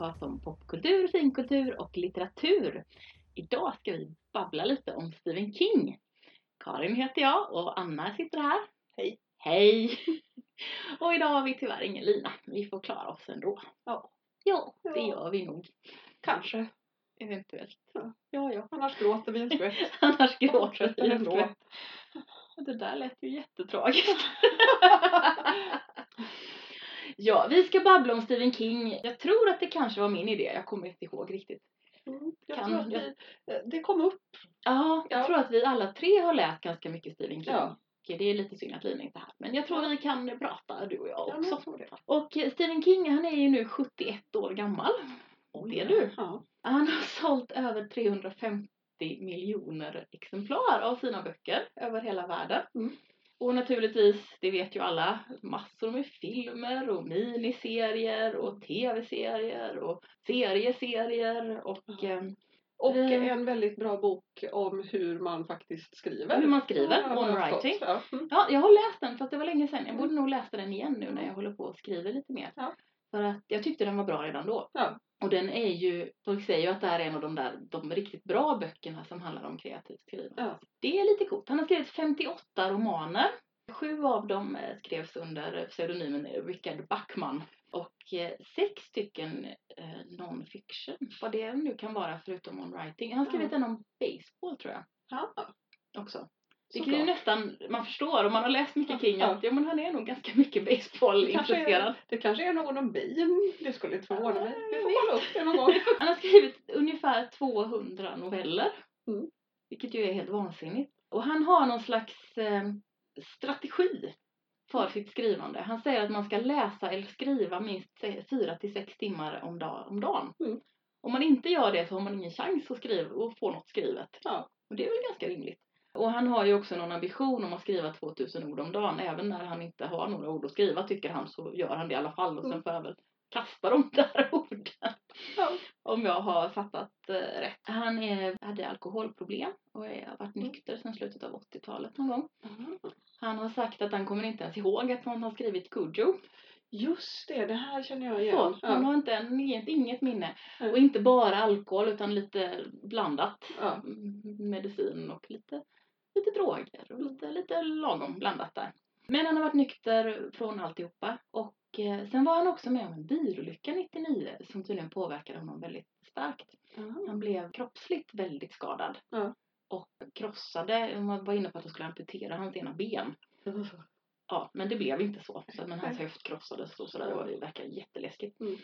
podcast om popkultur, finkultur och litteratur. Idag ska vi babbla lite om Stephen King. Karin heter jag och Anna sitter här. Hej. Hej! Och idag har vi tyvärr ingen Lina. Vi får klara oss ändå. Ja. Ja, det gör vi nog. Kanske. Eventuellt. Ja, ja, ja. Annars gråter vi en skvätt. Annars gråter vi ändå. ändå. Det där lät ju jättetragiskt. ja, vi ska babbla om Stephen King. Jag tror att det kanske var min idé. Jag kommer inte ihåg riktigt. Mm, jag Kan- tror att vi, eh, det kom upp. Ja, jag Ja. tror att vi alla tre har läst ganska mycket Stephen King. Ja. Och Det är lite synd att Lina inte är här. Men jag tror vi kan prata, du och jag Ja, också. jag tror det. Och eh, Stephen King, han är ju nu 71 år gammal. Det är du. Ja. Han har sålt över 350 miljoner exemplar av sina böcker över hela världen. Mm. Och naturligtvis, det vet ju alla, massor med filmer och miniserier och tv-serier och serieserier och ehm, Och en väldigt bra bok om hur man faktiskt skriver. hur man skriver, Ja, on writing. Ja. Mm. Ja, jag har läst den fast det var länge sedan. Jag Mm. borde nog läsa den igen nu när jag håller på och skriver lite mer. Ja. För att jag tyckte den var bra redan då. Ja. Och den är ju, folk säger ju att det här är en av de där, de riktigt bra böckerna som handlar om kreativt skrivande. Ja. Det är lite coolt. Han har skrivit 58 romaner. Sju av dem eh, skrevs under pseudonymen Richard Backman. Och eh, sex stycken eh, non-fiction, vad det nu kan vara förutom on writing. Han har skrivit Ja. en om baseball tror jag Ja. också. Det kan ju nästan, man förstår om man har läst mycket King att ja men han är nog ganska mycket baseball Det kanske, är, någon om bin. Det skulle inte förvåna mig. Vi får kolla upp det någon gång. Han har skrivit ungefär 200 noveller. Mm. Vilket ju är helt vansinnigt. Och han har någon slags eh, strategi för sitt skrivande. Han säger att man ska läsa eller skriva minst 4 till 6 timmar om, dag, om dagen. Mm. Om man inte gör det så har man ingen chans att skriva och få något skrivet. Ja. Och det är väl ganska rimligt. Och han har ju också någon ambition om att skriva 2000 ord om dagen. Även när han inte har några ord att skriva tycker han så gör han det i alla fall. Och sen Mm. får jag väl kasta de där orden. Ja. Om jag har fattat eh, rätt. Han är, hade alkoholproblem och är, har varit Mm. nykter sedan slutet av 80-talet någon gång. Mm. Han har sagt att han kommer inte ens ihåg att han har skrivit Cujo. Just det, det här känner jag Så, igen. han Ja. har inte, en- inget, inget minne. Nej. Och inte bara alkohol utan lite blandat. Ja. Mm, Medicin och lite, lite droger och lite, lite lagom blandat där. Men han har varit nykter från alltihopa. Och eh, sen var han också med om en bilolycka 99 som tydligen påverkade honom väldigt starkt. Ja. Han blev kroppsligt väldigt skadad. Ja. Och krossade, man var inne på att de skulle amputera hans ena ben. Ja, men det blev inte så. så men hans höft krossades och sådär och det verkar jätteläskigt. Mm.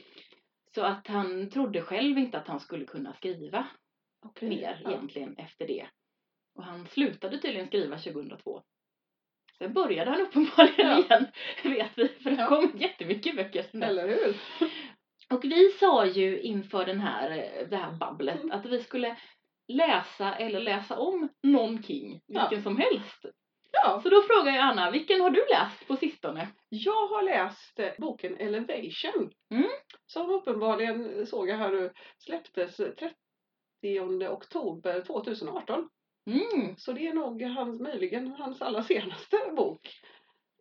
Så att han trodde själv inte att han skulle kunna skriva Okej. mer egentligen efter det. Och han slutade tydligen skriva 2002. Sen började han uppenbarligen Ja. igen, vet vi, för det Ja. kom jättemycket böcker sen. Eller hur? Och vi sa ju inför den här, eh, det här babblet Mm. att vi skulle läsa eller läsa om någon King, Ja. vilken som helst. Ja, Så då frågar jag Anna, vilken har du läst på sistone? jag har läst eh, boken Elevation. Mm. Som uppenbarligen, såg jag här nu, släpptes eh, 30 oktober 2018. Mm, Så det är nog hans, möjligen hans allra senaste bok.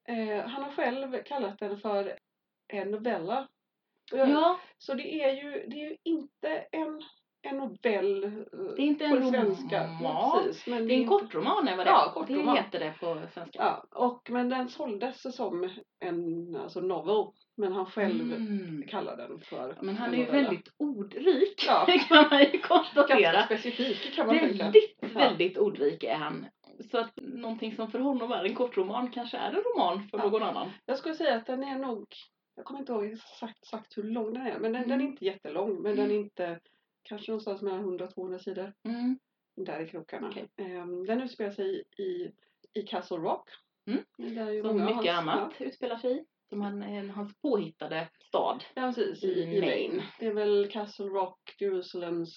Eh, han har själv kallat den för en novella. Ja, Så det är ju, det är ju inte en, en novell eh, Det är inte på en svenska. roman. Ja, precis, men det är en kortroman är vad det Ja, kortroman. Det heter det på svenska. Ja, och, men den såldes som en alltså novel. Men han själv Mm. kallar den för Ja, Men han är ju väldigt ordrik, Ja. kan man ju Ganska konstatera. specifik kan man tänka. Väldigt, Ja. väldigt ordrik är han. Så att någonting som för honom är en kortroman kanske är en roman för Ja. någon annan. Jag skulle säga att den är nog, jag kommer inte ihåg exakt, exakt hur lång den är, men den, den är Mm. inte jättelång. Men den är inte, kanske någonstans mellan 100 och 200 sidor. Mm. Där i krokarna. Okej. Ehm, den utspelar sig i, i Castle Rock. Mm. Där är ju Som mycket hans, annat utspelar sig i. Som han, eh, hans påhittade stad. Ja, precis. I, i i Maine. Maine. Det är väl Castle Rock, Jerusalems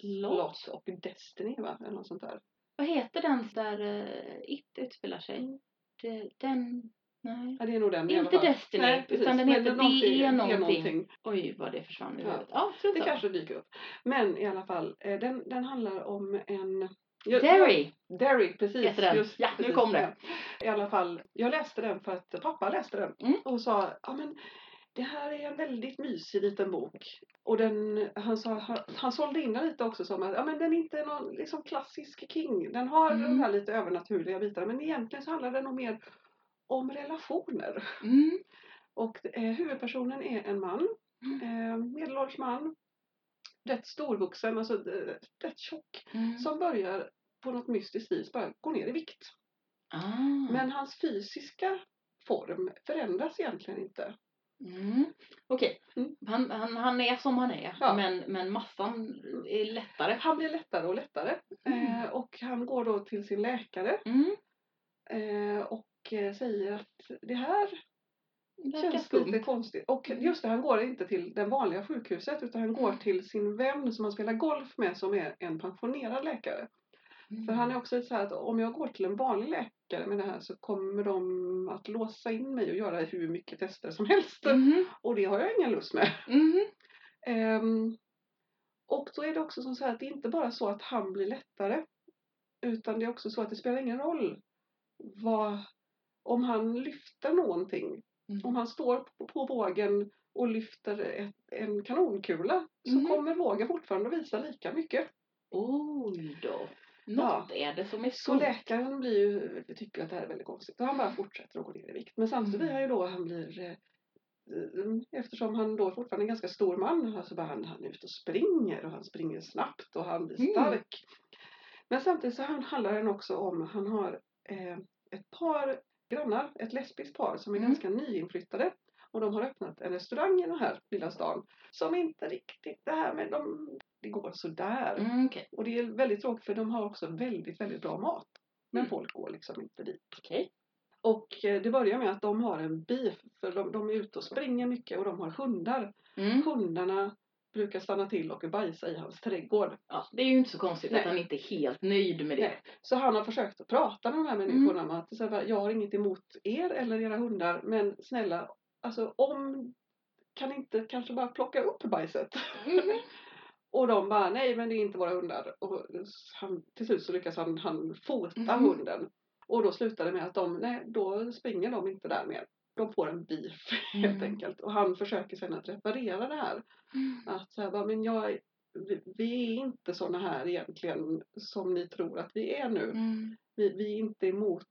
Slott. Och Destiny va? Eller något sånt där. Vad heter den där uh, It utspelar sig? Det, den... Nej. Ja, det är nog den i Inte. Destiny, Nej, precis. utan den heter någonting- Det är någonting. någonting. Oj, vad det försvann ur Ja. huvudet. Ja, Det kanske dyker upp. Men i alla fall, eh, den, den handlar om en... Derry Derry, precis. heter den. Just, ja, nu precis, kom det. I alla fall, jag läste den för att pappa läste den. Mm. Och sa, ja men det här är en väldigt mysig liten bok. Och den, han, sa, han, han sålde in den lite också som att ja, men den är inte någon liksom, klassisk King. Den har Mm. de här lite övernaturliga bitarna men egentligen så handlar den nog mer om relationer. Mm. Och eh, huvudpersonen är en man, eh, medelålders man, rätt storvuxen, alltså eh, rätt tjock, Mm. som börjar på något mystiskt vis bara gå ner i vikt. Ah. Men hans fysiska form förändras egentligen inte. Mm. Okej, Mm. han, han, han är som han är Ja. men, men massan är lättare. Han blir lättare och lättare Mm. eh, och han går då till sin läkare Mm. eh, och eh, säger att det här Verkar känns skumt. lite konstigt. Och Mm. just det, han går inte till det vanliga sjukhuset utan han går Mm. till sin vän som han spelar golf med som är en pensionerad läkare. Mm. För han är också så här att om jag går till en vanlig läkare med det här så kommer de att låsa in mig och göra hur mycket tester som helst. Mhm. Och det har jag ingen lust med. Mhm. Ehm, och då är det också som så här att det är inte bara så att han blir lättare. Utan det är också så att det spelar ingen roll vad, om han lyfter någonting. Mm. Om han står på, på vågen och lyfter ett, en kanonkula så Mhm. kommer vågen fortfarande visa lika mycket. Oj då. Något är det som är Så skumt. läkaren blir ju, tycker att det här är väldigt konstigt och han bara fortsätter att gå ner i vikt. Men samtidigt Mm. är ju då han blir eh, Eftersom han då fortfarande är en ganska stor man, alltså bara han, han är ute och springer och han springer snabbt och han blir Mm. stark. Men samtidigt så han- handlar den också om, han har eh, ett par grannar, ett lesbiskt par som är Mm. ganska nyinflyttade. Och de har öppnat en restaurang i den här lilla stan. Som inte riktigt, det här med de, det går sådär. Mm, Okej. Och det är väldigt tråkigt för de har också väldigt, väldigt bra mat. Men Mm. folk går liksom inte dit. Okej. Och eh, det börjar med att de har en beef. För de, de är ute och springer mycket och de har hundar. Mm. Hundarna brukar stanna till och bajsa i hans trädgård. Ja, det är ju inte så konstigt Nej. att han inte är helt nöjd med det. Nej. Så han har försökt att prata med de här människorna om att jag har inget emot er eller era hundar. Men snälla, alltså om kan inte kanske bara plocka upp bajset? Mhm. Och de bara, nej men det är inte våra hundar. Och han, till slut så lyckas han, han fota Mhm. hunden. Och då slutar det med att de, nej då springer de inte där mer. De får en beef helt Mm. enkelt. Och han försöker sen att reparera det här. Att så här, bara, men jag, vi, vi är inte såna här egentligen som ni tror att vi är nu. Mm. Vi, vi är inte emot,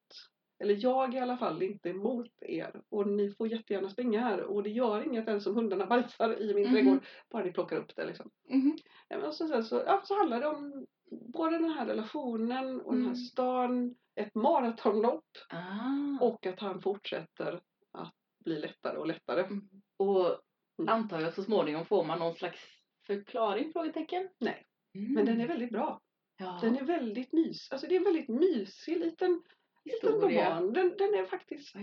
eller jag i alla fall, inte emot er. Och ni får jättegärna springa här. Och det gör inget ens om hundarna bajsar i min Mhm. trädgård. Bara ni plockar upp det liksom. Mhm. Ja, så, sen så, ja, så handlar det om både den här relationen och den här Mm. stan, ett maratonlopp Ah. och att han fortsätter att bli lättare och lättare. Mm. Och Mm. antar jag så småningom får man någon slags förklaring? Frågetecken? Nej. Mm. Men den är väldigt bra. ja. Den är väldigt mys. Alltså det är en väldigt mysig liten historia. Den, den är faktiskt,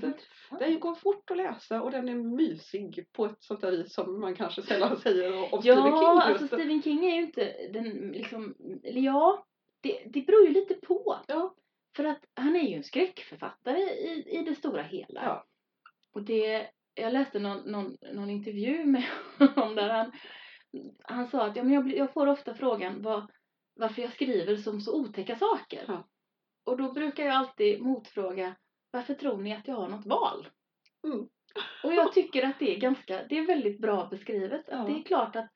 den går fort att läsa och den är mysig på ett sånt där vis som man kanske sällan säger om Stephen King. Ja, alltså. Stephen King är ju inte den liksom, ja, det, det beror ju lite på. Ja. För att han är ju en skräckförfattare i, i det stora hela. Ja. Och det, jag läste någon, någon, någon intervju med honom där han, han sa att ja, men jag, jag får ofta frågan vad, varför jag skriver som så otäcka saker. Ja. Och då brukar jag alltid motfråga varför tror ni att jag har något val? Mm. Och jag tycker att det är ganska, det är väldigt bra beskrivet. Att Ja. Det är klart att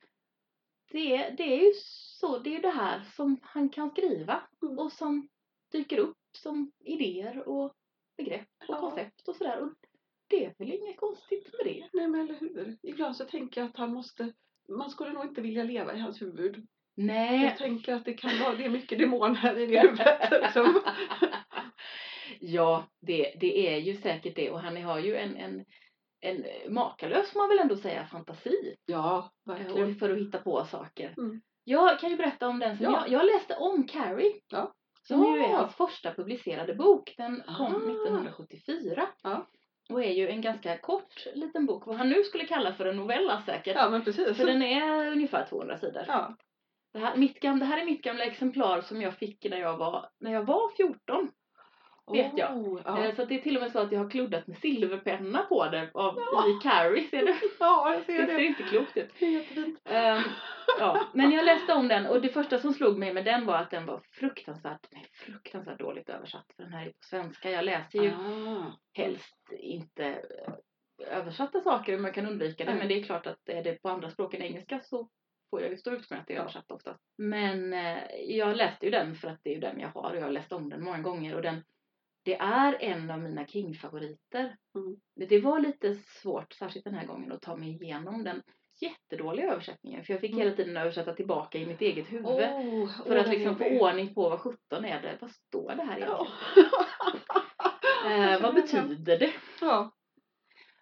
det är, det är ju så, det är det här som han kan skriva Mm. och som dyker upp som idéer och begrepp och Ja. koncept och sådär. Och det är väl inget konstigt med det. Nej men eller hur. Ibland så tänker jag att han måste, man skulle nog inte vilja leva i hans huvud. Nej. Jag tänker att det kan vara, det är mycket demoner i det huvudet. Liksom. ja, det, det är ju säkert det. Och han har ju en, en, en makalös, får man väl ändå säga, fantasi. Ja, verkligen. Och för att hitta på saker. Mm. Jag kan ju berätta om den som Ja. jag, jag läste om Carrie. Ja. Som ju är Ja. hans första publicerade bok. Den kom Ah. 1974. Ja. Och är ju en ganska kort liten bok. Vad han nu skulle kalla för en novella säkert. Ja men precis. För den är ungefär 200 sidor. Ja. Det, här, mitt gamla, det här är mitt gamla exemplar som jag fick när jag var, när jag var 14. vet jag. Oh, ja. Eh, Så det är till och med så att jag har kluddat med silverpenna på det av, Ja. i Carrie. Ser du? ja, jag Det ser ser det. inte klokt ut. Det jättefint. Ehm, ja, men jag läste om den och det första som slog mig med den var att den var fruktansvärt, nej, fruktansvärt dåligt översatt. För den här är på svenska. Jag läser ju Ah. helst inte eh, översatta saker och man kan undvika det. Nej. Men det är klart att är det på andra språk än engelska så får jag ju stå ut med att det är översatt oftast. Men eh, jag läste ju den för att det är ju den jag har och jag har läst om den många gånger och den det är en av mina King-favoriter. Mm. Det- var lite svårt, särskilt den här gången, att ta mig igenom den jättedåliga översättningen. För jag fick Mm. hela tiden översätta tillbaka i mitt eget huvud. Oh, för att liksom få ordning på vad sjutton är det, vad står det här egentligen? Ja. Eh, vad betyder det? Ja.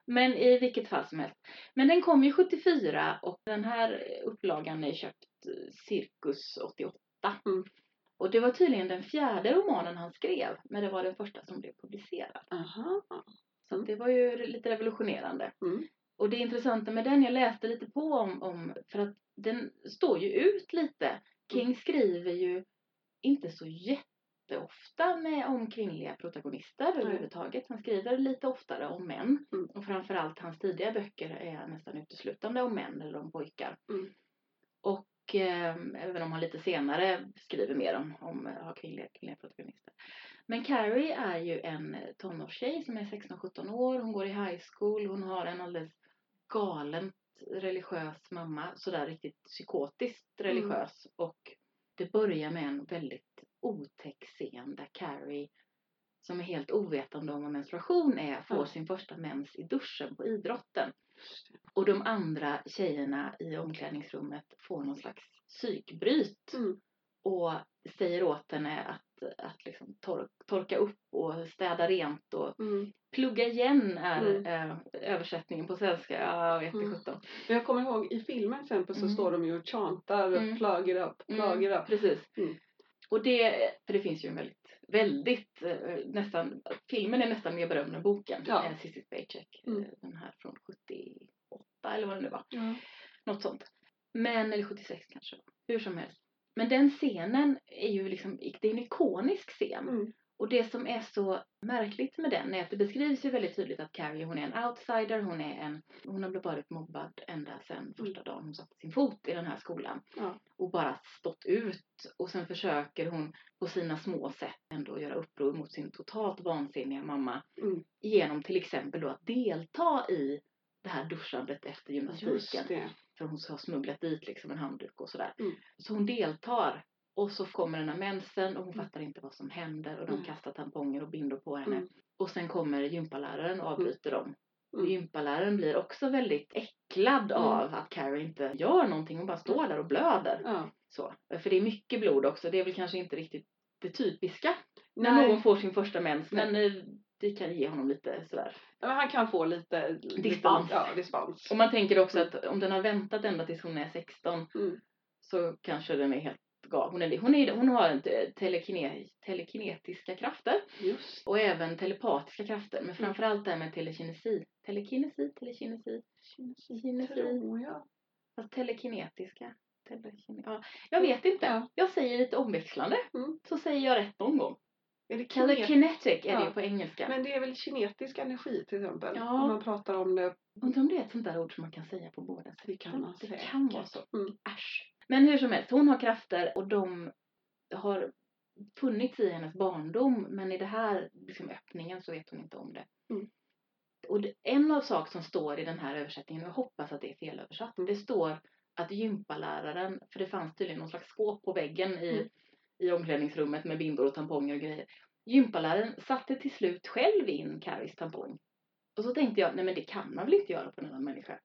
Men i vilket fall som helst. Men den kom ju 74 och den här upplagan är köpt eh, cirkus 88. Mm. Och det var tydligen den fjärde romanen han skrev, men det var den första som blev publicerad. Aha. Så Mm. det var ju lite revolutionerande. Mm. Och det intressanta med den, jag läste lite på om, om för att den står ju ut lite. King skriver ju inte så jätteofta med, om kvinnliga protagonister Nej. överhuvudtaget. Han skriver lite oftare om män. Mm. Och framförallt hans tidiga böcker är nästan uteslutande om män eller om pojkar. Mm. Och eh, även om han lite senare skriver mer om, om eh, har kvinnliga, kvinnliga protagonister. Men Carrie är ju en tonårstjej som är 16-17 år. Hon går i high school. Hon har en alldeles galet religiös mamma. Sådär riktigt psykotiskt Mm. religiös. Och det börjar med en väldigt otäck scen där Carrie som är helt ovetande om vad menstruation är får Ja. sin första mens i duschen på idrotten. Och de andra tjejerna i omklädningsrummet får någon slags psykbryt Mm. och säger åt henne att, att liksom tor- torka upp och städa rent och Mm. plugga igen är Mm. eh, översättningen på svenska. Ja, jag vet inte Mm. sjutton. Men jag kommer ihåg i filmen till exempel så Mm. står de ju och chantar Mm. plug it up, plug it up. Precis. Och det, för det finns ju en väldigt, väldigt, eh, nästan, filmen är nästan mer berömd än boken. Ja. Eh, Spacek, eh, Mm. den här från 78 eller vad det nu var. Ja. Något sånt. Men, eller 76 kanske. Hur som helst. Men den scenen är ju liksom, det är en ikonisk scen. Mm. Och det som är så märkligt med den är att det beskrivs ju väldigt tydligt att Carrie hon är en outsider, hon är en, hon har varit mobbad ända sedan första dagen hon satte sin fot i den här skolan. Ja. Och bara stått ut och sen försöker hon på sina små sätt ändå göra uppror mot sin totalt vansinniga mamma. Mm. Genom till exempel då att delta i det här duschandet efter gymnastiken. För hon har smugglat dit liksom en handduk och sådär. Mm. Så hon deltar. Och så kommer den här mensen och hon Mm. fattar inte vad som händer. Och de Mm. kastar tamponger och bindor på henne. Mm. Och sen kommer gympaläraren och avbryter dem. Mm. gympaläraren blir också väldigt äcklad Mm. av att Carrie inte gör någonting. Hon bara står där och blöder. Ja. Så. För det är mycket blod också. Det är väl kanske inte riktigt det typiska. När Nej. någon får sin första mens. Nej. Men eh, vi kan ge honom lite sådär. Ja, Men han kan få lite Dispens. Ja, dispens. Och man tänker också att om den har väntat ända tills hon är 16 Mm. så kanske den är helt galen. Hon, är, hon, är, hon har telekine, telekinetiska krafter Just och även telepatiska krafter. Mm. Men framförallt det här med telekinesi. Telekinesi, telekinesi, Kinesi. Tror jag. fast telekinetiska. Telekine, ja, jag vet inte. Ja. Jag säger lite omväxlande. Mm. Så säger jag rätt någon gång. Är det kinet- Telekinetic är det Ja. ju på engelska. Men det är väl kinetisk energi till exempel? Ja. Om man pratar om det. Undrar om det är ett sånt där ord som man kan säga på båda sätten. Det kan man Det säkert. kan vara så. Mm. Äsch. Men hur som helst, hon har krafter och de har funnits i hennes barndom. Men i det här liksom, öppningen så vet hon inte om det. Mm. Och det, en av saker som står i den här översättningen, och jag hoppas att det är felöversatt. Det står att gympaläraren, för det fanns tydligen någon slags skåp på väggen i, Mm. i omklädningsrummet med bindor och tamponger och grejer. Gympaläraren satte till slut själv in Carries tampong. Och så tänkte jag, nej men det kan man väl inte göra på en annan människa?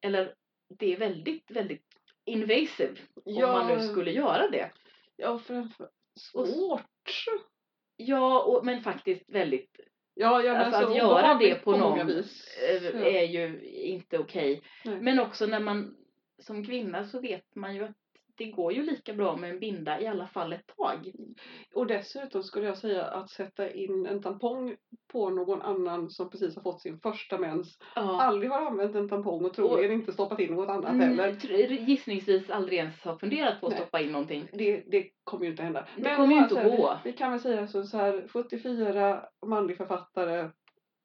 Eller det är väldigt, väldigt invasive om man nu skulle göra det. Ja, för, för Och- svårt. Ja, och, men faktiskt väldigt, Ja, ja men alltså så att göra det på många någon vis. eh, Ja. är ju inte okej. Nej. Men också när man som kvinna så vet man ju att det går ju lika bra med en binda i alla fall ett tag. Och dessutom skulle jag säga att sätta in en tampong på någon annan som precis har fått sin första mens. Ja. Aldrig har använt en tampong och troligen inte stoppat in något annat heller. gissningsvis aldrig ens har funderat på att Nej. stoppa in någonting. Det, det kommer ju inte hända. Det kommer ju inte att gå. Vi, vi kan väl säga så, så här, 74 manlig författare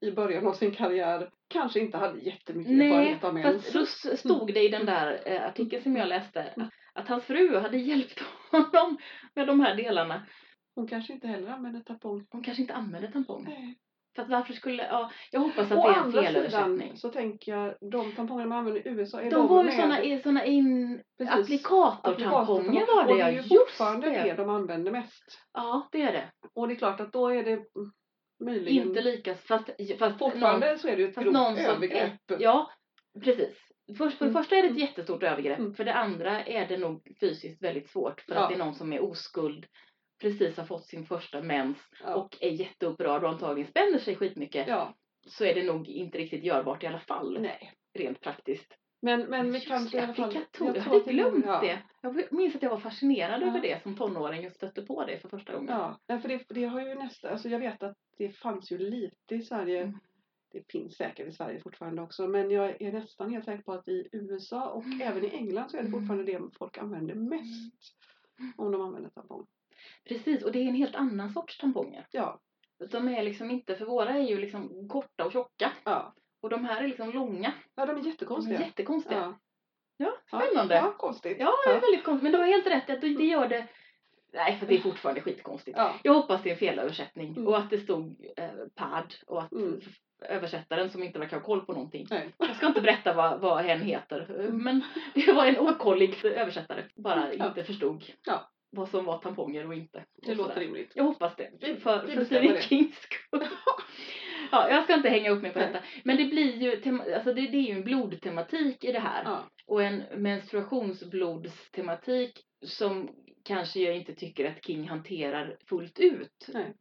i början av sin karriär kanske inte hade jättemycket Nej, erfarenhet av mens. fast då s- stod det i den där eh, artikeln som jag läste att, att hans fru hade hjälpt honom med de här delarna. Hon kanske inte heller använde tampong. Hon kanske inte använde tampong. Nej. För att varför skulle, ja, jag hoppas att Å det är en felöversättning. så tänker jag, de tamponger man använder i USA, är De var ju med såna, i- såna in, Precis. applikatortamponger var det Och det ja, är ju just fortfarande det. det de använder mest. Ja, det är det. Och det är klart att då är det mm, möjligen... Inte lika, fast, fast Fortfarande någon, så är det ju ett grovt någon som övergrepp. Ja, precis. Först, för det Mm. första är det ett Mm. jättestort övergrepp. Mm. För det andra är det nog fysiskt väldigt svårt. För Ja. att det är någon som är oskuld, precis har fått sin första mens Ja. och är jätteupprörd och antagligen spänner sig skitmycket. ja. Så är det nog inte riktigt görbart i alla fall. Nej. Rent praktiskt. Men, men vi kanske i det, alla fall... Jag, hade det glömt ja. det. Jag minns att jag var fascinerad Ja. över det som tonåring och stötte på det för första gången. Ja, för det, det har ju nästa, alltså jag vet att det fanns ju lite i Sverige, Mm. det finns säkert i Sverige fortfarande också, men jag är nästan helt säker på att i USA och Mm. även i England så är det Mm. fortfarande det folk använder mest. Om de använder tampong. Precis, och det är en helt annan sorts tamponger. Ja, De är liksom inte, för våra är ju liksom korta och tjocka. ja. Och de här är liksom långa. Ja, de är De är jättekonstiga. jättekonstiga. Ja. Ja, spännande. Ja, konstigt. Ja, det är väldigt konstigt. Men du har helt rätt att det gör det... Nej, för det är fortfarande skitkonstigt. Ja. Jag hoppas det är en felöversättning Mm. och att det stod eh, pad och att Mm. översättaren som inte verkar ha koll på någonting. Nej. Jag ska inte berätta vad, vad hen heter, Mm. men det var en okollig översättare. Bara Ja. inte förstod Ja. vad som var tamponger och inte. Det Och låter sådär. rimligt. Jag hoppas det. Vi- för vi för Stephen. Kings. Ja, jag ska inte hänga upp mig på Nej. detta. Men det blir ju, alltså det, det är ju en blodtematik i det här. Ja. Och en menstruationsblodstematik som kanske jag inte tycker att King hanterar fullt ut. Nej.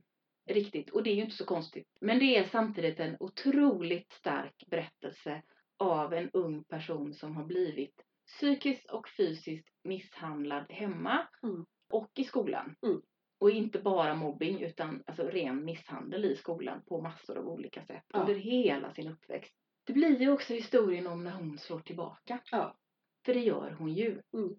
Riktigt. Och det är ju inte så konstigt. Men det är samtidigt en otroligt stark berättelse av en ung person som har blivit psykiskt och fysiskt misshandlad hemma Mm. och i skolan. Mm. Och inte bara mobbing utan alltså ren misshandel i skolan på massor av olika sätt Ja. under hela sin uppväxt. Det blir ju också historien om när hon slår tillbaka. Ja. För det gör hon ju. Mm.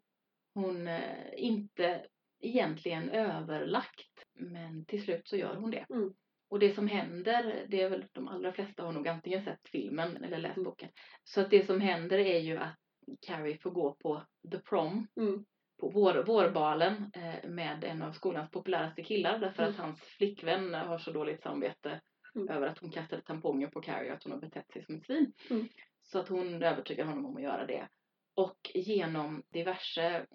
Hon eh, inte egentligen överlagt men till slut så gör hon det. Mm. Och det som händer, det är väl de allra flesta har nog antingen sett filmen eller läst Mm. boken. Så att det som händer är ju att Carrie får gå på The Prom Mm. På vår, vårbalen eh, med en av skolans populäraste killar därför att Mm. hans flickvän har så dåligt samvete Mm. över att hon kastade tamponger på Carrie och att hon har betett sig som ett svin. Mm. Så att hon övertygar honom om att göra det. Och genom diverse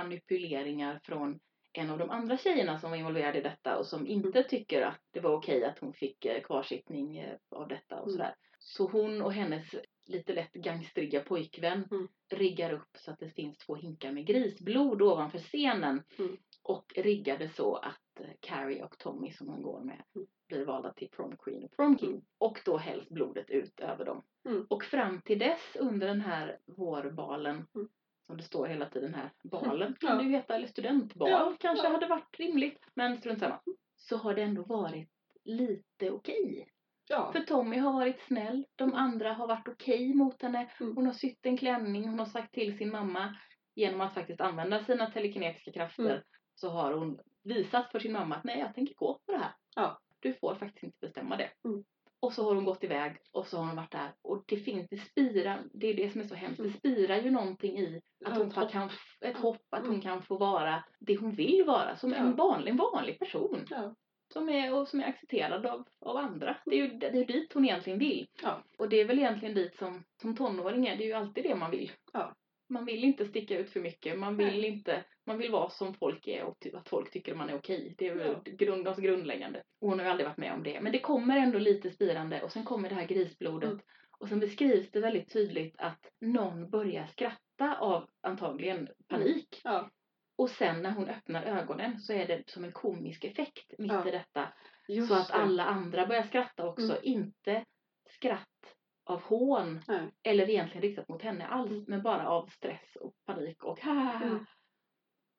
manipuleringar från en av de andra tjejerna som var involverade i detta och som inte tycker att det var okej att hon fick eh, kvarsittning eh, av detta och Mm. sådär. Så hon och hennes lite lätt gangstriga pojkvän Mm. riggar upp så att det finns två hinkar med grisblod ovanför scenen. Mm. Och riggade så att eh, Carrie och Tommy som hon går med Mm. blir valda till prom queen och prom king. Mm. Och då hälls blodet ut över dem. Mm. Och fram till dess under den här vårbalen Mm. som det står hela tiden här, balen Ja. kan det ju heta, eller studentbal Ja, kanske ja. hade varit rimligt, men strunt samma. Så har det ändå varit lite okej. Ja. För Tommy har varit snäll, de andra har varit okej mot henne. Mm. Hon har sytt en klänning, hon har sagt till sin mamma genom att faktiskt använda sina telekinetiska krafter Mm. så har hon visat för sin mamma att nej, jag tänker gå på det här. Ja. Du får faktiskt inte bestämma det. Mm. Och så har hon gått iväg och så har hon varit där och det finns, det spirar, det är det som är så hemskt, Mm. det spirar ju någonting i att hon hopp. kan, ett hopp att hon Mm. kan få vara det hon vill vara, som Ja. en vanlig, vanlig person. Ja. Som är, och som är accepterad av, av andra. Det är ju det är dit hon egentligen vill. Ja. Och det är väl egentligen dit som, som tonåring är, det är ju alltid det man vill. Ja. Man vill inte sticka ut för mycket, man vill Nej. inte, man vill vara som folk är och att folk tycker man är okej. Det är väl Ja. grund, alltså grundläggande. Och hon har ju aldrig varit med om det. Men det kommer ändå lite spirande och sen kommer det här grisblodet. Mm. Och sen beskrivs det väldigt tydligt att någon börjar skratta av antagligen panik. Ja. Och sen när hon öppnar ögonen så är det som en komisk effekt mitt Ja. i detta. Just Så att det. alla andra börjar skratta också. Mm. Inte skratt av hån Nej. eller egentligen riktat mot henne alls. Mm. Men bara av stress och panik och ha. Mm.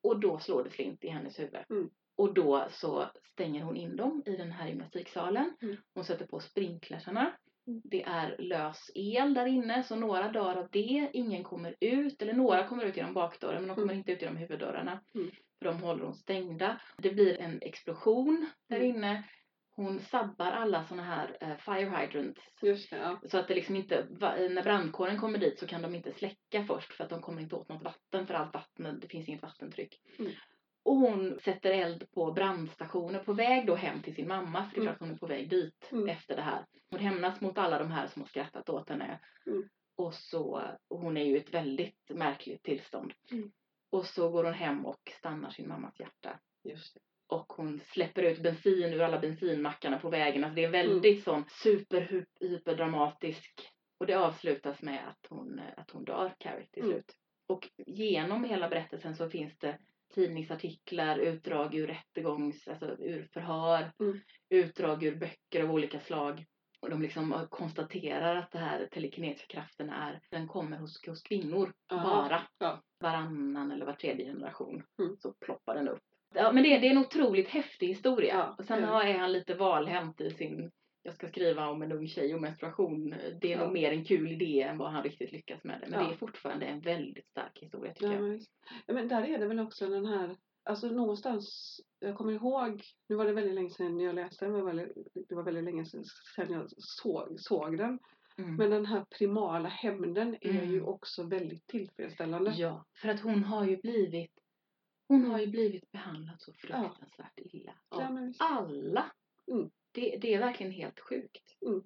Och då slår det slint i hennes huvud. Mm. Och då så stänger hon in dem i den här gymnastiksalen. Mm. Hon sätter på sprinklersarna. Mm. Det är lös el där inne så några dör av det. Ingen kommer ut. Eller några kommer ut genom bakdörren men de kommer Mm. inte ut genom huvuddörrarna. Mm. För de håller hon stängda. Det blir en explosion där Mm. inne. Hon sabbar alla såna här eh, fire hydrants. Det, ja. Så att det liksom inte, när brandkåren kommer dit så kan de inte släcka först för att de kommer inte åt något vatten för allt vatten, det finns inget vattentryck. Mm. Och hon sätter eld på brandstationer på väg då hem till sin mamma. För det är Mm. klart hon är på väg dit Mm. efter det här. Hon hämnas mot alla de här som har skrattat åt henne. Mm. Och så, och hon är ju i ett väldigt märkligt tillstånd. Mm. Och så går hon hem och stannar sin mammas hjärta. Och hon släpper ut bensin ur alla bensinmackarna på vägen. Alltså det är en Mm. väldigt sån super hyperdramatisk. Och det avslutas med att hon, att hon dör, Carrie, till Mm. slut. Och genom hela berättelsen så finns det tidningsartiklar, utdrag ur rättegångs, alltså ur förhör, Mm. utdrag ur böcker av olika slag. Och de liksom konstaterar att det här telekinetiska kraften är, den kommer hos, hos kvinnor Ja, bara. ja. Varannan eller var tredje generation Mm. så ploppar den upp. Ja, men det, är- det är en otroligt häftig historia. Ja, och sen är han lite valhänt i sin, jag ska skriva om en ung tjej och menstruation. Det är Ja. nog mer en kul idé än vad han riktigt lyckas med det. Men Ja. det är fortfarande en väldigt stark historia tycker Ja, jag. men, men där är det väl också den här, alltså någonstans, jag kommer ihåg, nu var det väldigt länge sedan jag läste den, det var väldigt, det var väldigt länge sedan jag såg, såg den. Mm. Men den här primala hämnden är Mm. ju också väldigt tillfredsställande. Ja, för att hon har ju blivit hon har ju blivit behandlad så fruktansvärt illa. Av alla. Mm. Det, det är verkligen helt sjukt. Mm.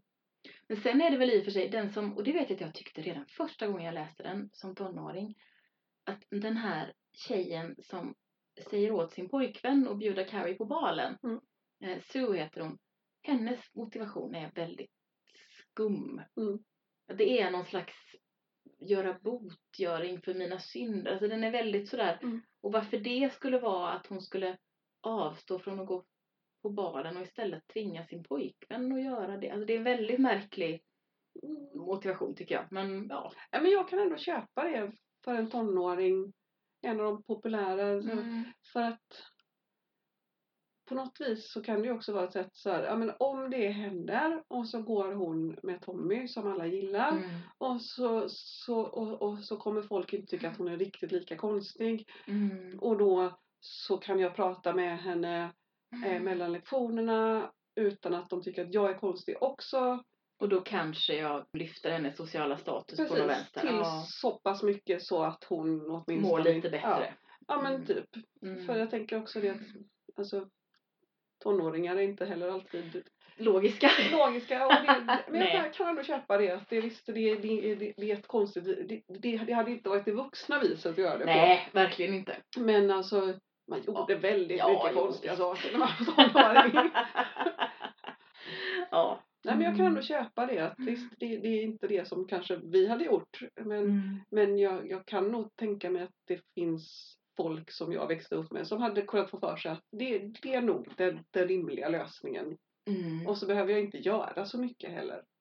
Men sen är det väl i och för sig den som, och det vet jag att jag tyckte redan första gången jag läste den som tonåring, att den här tjejen som säger åt sin pojkvän att bjuda Carrie på balen, Mm. eh, Sue heter hon, hennes motivation är väldigt skum. Mm. Det är någon slags göra botgöring för mina synder. Alltså den är väldigt sådär. Mm. Och varför det skulle vara att hon skulle avstå från att gå på balen och istället tvinga sin pojkvän att göra det. Alltså det är en väldigt märklig motivation tycker jag. Men ja. Ja, men jag kan ändå köpa det för en tonåring. En av de populära. så- Mm. För att på något vis så kan det ju också vara ett sätt så här, ja men om det händer och så går hon med Tommy som alla gillar Mm. och så, så, och, och så kommer folk inte tycka att hon är riktigt lika konstig Mm. och då så kan jag prata med henne eh, Mm. mellan lektionerna utan att de tycker att jag är konstig också. Och då kanske jag lyfter hennes sociala status på något Precis, vänster. till Ja. så pass mycket så att hon åtminstone... Mår lite Ja, bättre. ja men Mm. typ. Mm. För jag tänker också det att alltså, tonåringar är inte heller alltid Logiska. logiska. Och det, men jag kan ändå köpa det. Att det, visst, det, det, det, det är ett konstigt... Det, det, det hade inte varit det vuxna viset att göra det Nej, verkligen inte. på. Men alltså, man gjorde väldigt Ja, mycket jo, konstiga saker när man var tonåring. ja. Nej men jag kan ändå Mm. köpa det. Att visst, det, det är inte det som kanske vi hade gjort. Men, Mm. men jag, jag kan nog tänka mig att det finns folk som jag växte upp med som hade kunnat få för sig att det, det är nog den, den rimliga lösningen. Mm. Och så behöver jag inte göra så mycket heller.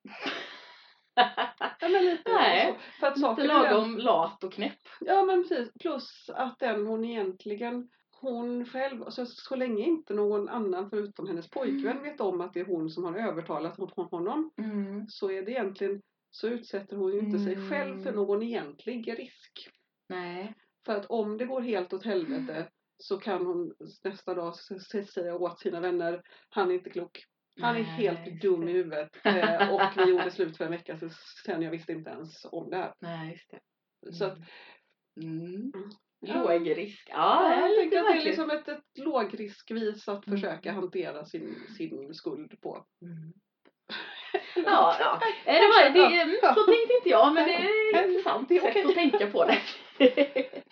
Ja, men lite Nej, så. För att Lite är den, lagom lat och knäpp. Ja men precis. Plus att den hon egentligen hon själv, alltså så länge inte någon annan förutom hennes pojkvän Mm. vet om att det är hon som har övertalat hon- honom Mm. så är det egentligen så utsätter hon ju inte sig Mm. själv för någon egentlig risk. Nej. För att om det går helt åt helvete så kan hon nästa dag säga åt sina vänner han är inte klok. Han är Nej, helt dum det. i huvudet. Eh, och vi gjorde slut för en vecka sen jag visste inte ens om det här. Nej, just det. Så att, Mm. Ja. Låg risk. Ja, ja, ja, jag tänker att det är liksom ett, ett lågriskvis att Mm. försöka hantera sin, sin skuld på. Mm. Ja, ja. Eh, Det var, det, så tänkte inte jag, men det är ett intressant det är sätt okej. att tänka på det.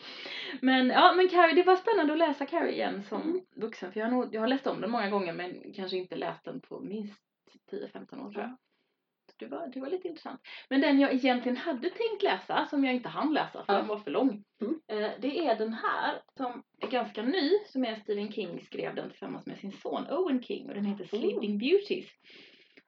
men ja, men Carrie, det var spännande att läsa Carrie igen som Mm. vuxen. För jag har, nog, jag har läst om den många gånger, men kanske inte läst den på minst 10-15 år tror jag. Det var, det var lite intressant. Men den jag egentligen hade tänkt läsa, som jag inte hann läsa för Ja. den var för lång. Mm. Eh, det är den här som är ganska ny, som är Stephen King skrev den tillsammans med sin son Owen King och den heter Mm. Sleeping Beauties.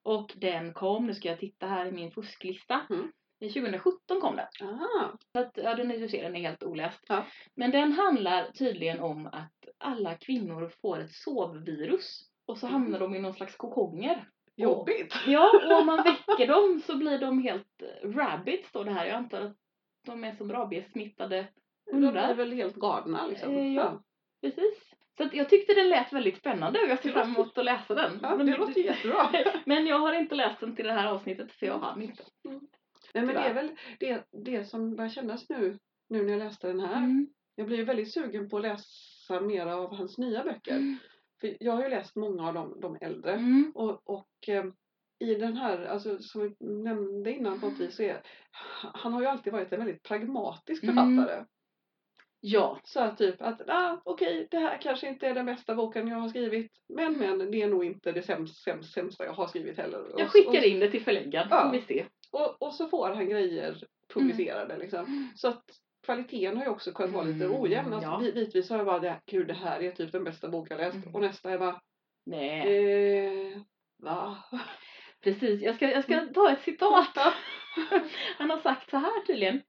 Och den kom, nu ska jag titta här i min fusklista. Mm. I 2017 kom den. Ah, Så att, ja, den, är- du ser, den är helt oläst. Ja. Men den handlar tydligen om att alla kvinnor får ett sovvirus. Och så hamnar de i någon slags kokonger. Jobbigt. Ja, och om man väcker dem så blir de helt eh, rabbit står det här. Jag antar att de är som rabiessmittade De blir hundar. väl helt galna liksom. Eh, ja. Precis. Så jag tyckte den lät väldigt spännande och jag ser fram emot att läsa den. Ja, men, det låter jättebra. men jag har inte läst den till det här avsnittet för jag hann inte. Nej men det är väl det, det som börjar kännas nu, nu när jag läste den här. Mm. Jag blir väldigt sugen på att läsa mera av hans nya böcker. För jag har ju läst många av de, de äldre. Mm. Och, och eh, i den här, alltså som vi nämnde innan på något vis, så är han har ju alltid varit en väldigt pragmatisk Mm. författare. Ja. Så att typ att, ah, okej, det här kanske inte är den bästa boken jag har skrivit. Men, men, det är nog inte det sämst, sämst, sämsta jag har skrivit heller. Jag skickar och, in det till förläggaren, Ja. får vi se. och, och så får han grejer publicerade liksom. Så att kvaliteten har ju också kunnat vara lite Mm, ojämn. Alltså, ja. bit- Bitvis har jag bara, gud det här är typ den bästa bok jag läst. Mm. Och nästa är bara, Nej, eh, va? precis. Jag ska, jag ska ta ett citat. Han har sagt så här tydligen.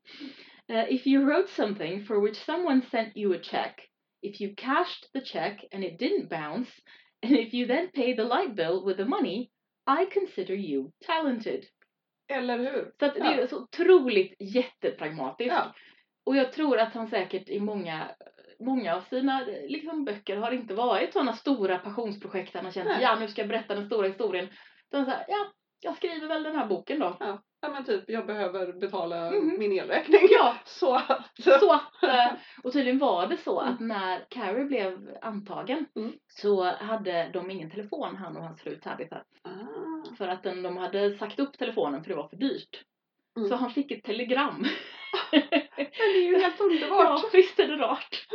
Uh, if you wrote something for which someone sent you a check, if you cashed the check and it didn't bounce, and if you then pay the light bill with the money, I consider you talented. Eller hur? Så att det är Ja. så otroligt jättepragmatiskt. Ja. Och jag tror att han säkert i många, många av sina liksom, böcker har inte varit sådana stora passionsprojekt där han har känt Nej. ja nu ska jag berätta den stora historien. Utan så här, ja, jag skriver väl den här boken då. Ja. ja men typ, jag behöver betala Mhm. min elräkning. Ja, Så att... så att, eh, och tydligen var det så att när Carrie blev antagen Mm. så hade de ingen telefon, han och hans fru Tabitha. Ah. För att den, de hade sagt upp telefonen för det var för dyrt. Mm. Så han fick ett telegram. Men det är ju helt underbart. Ja, visst är det rart.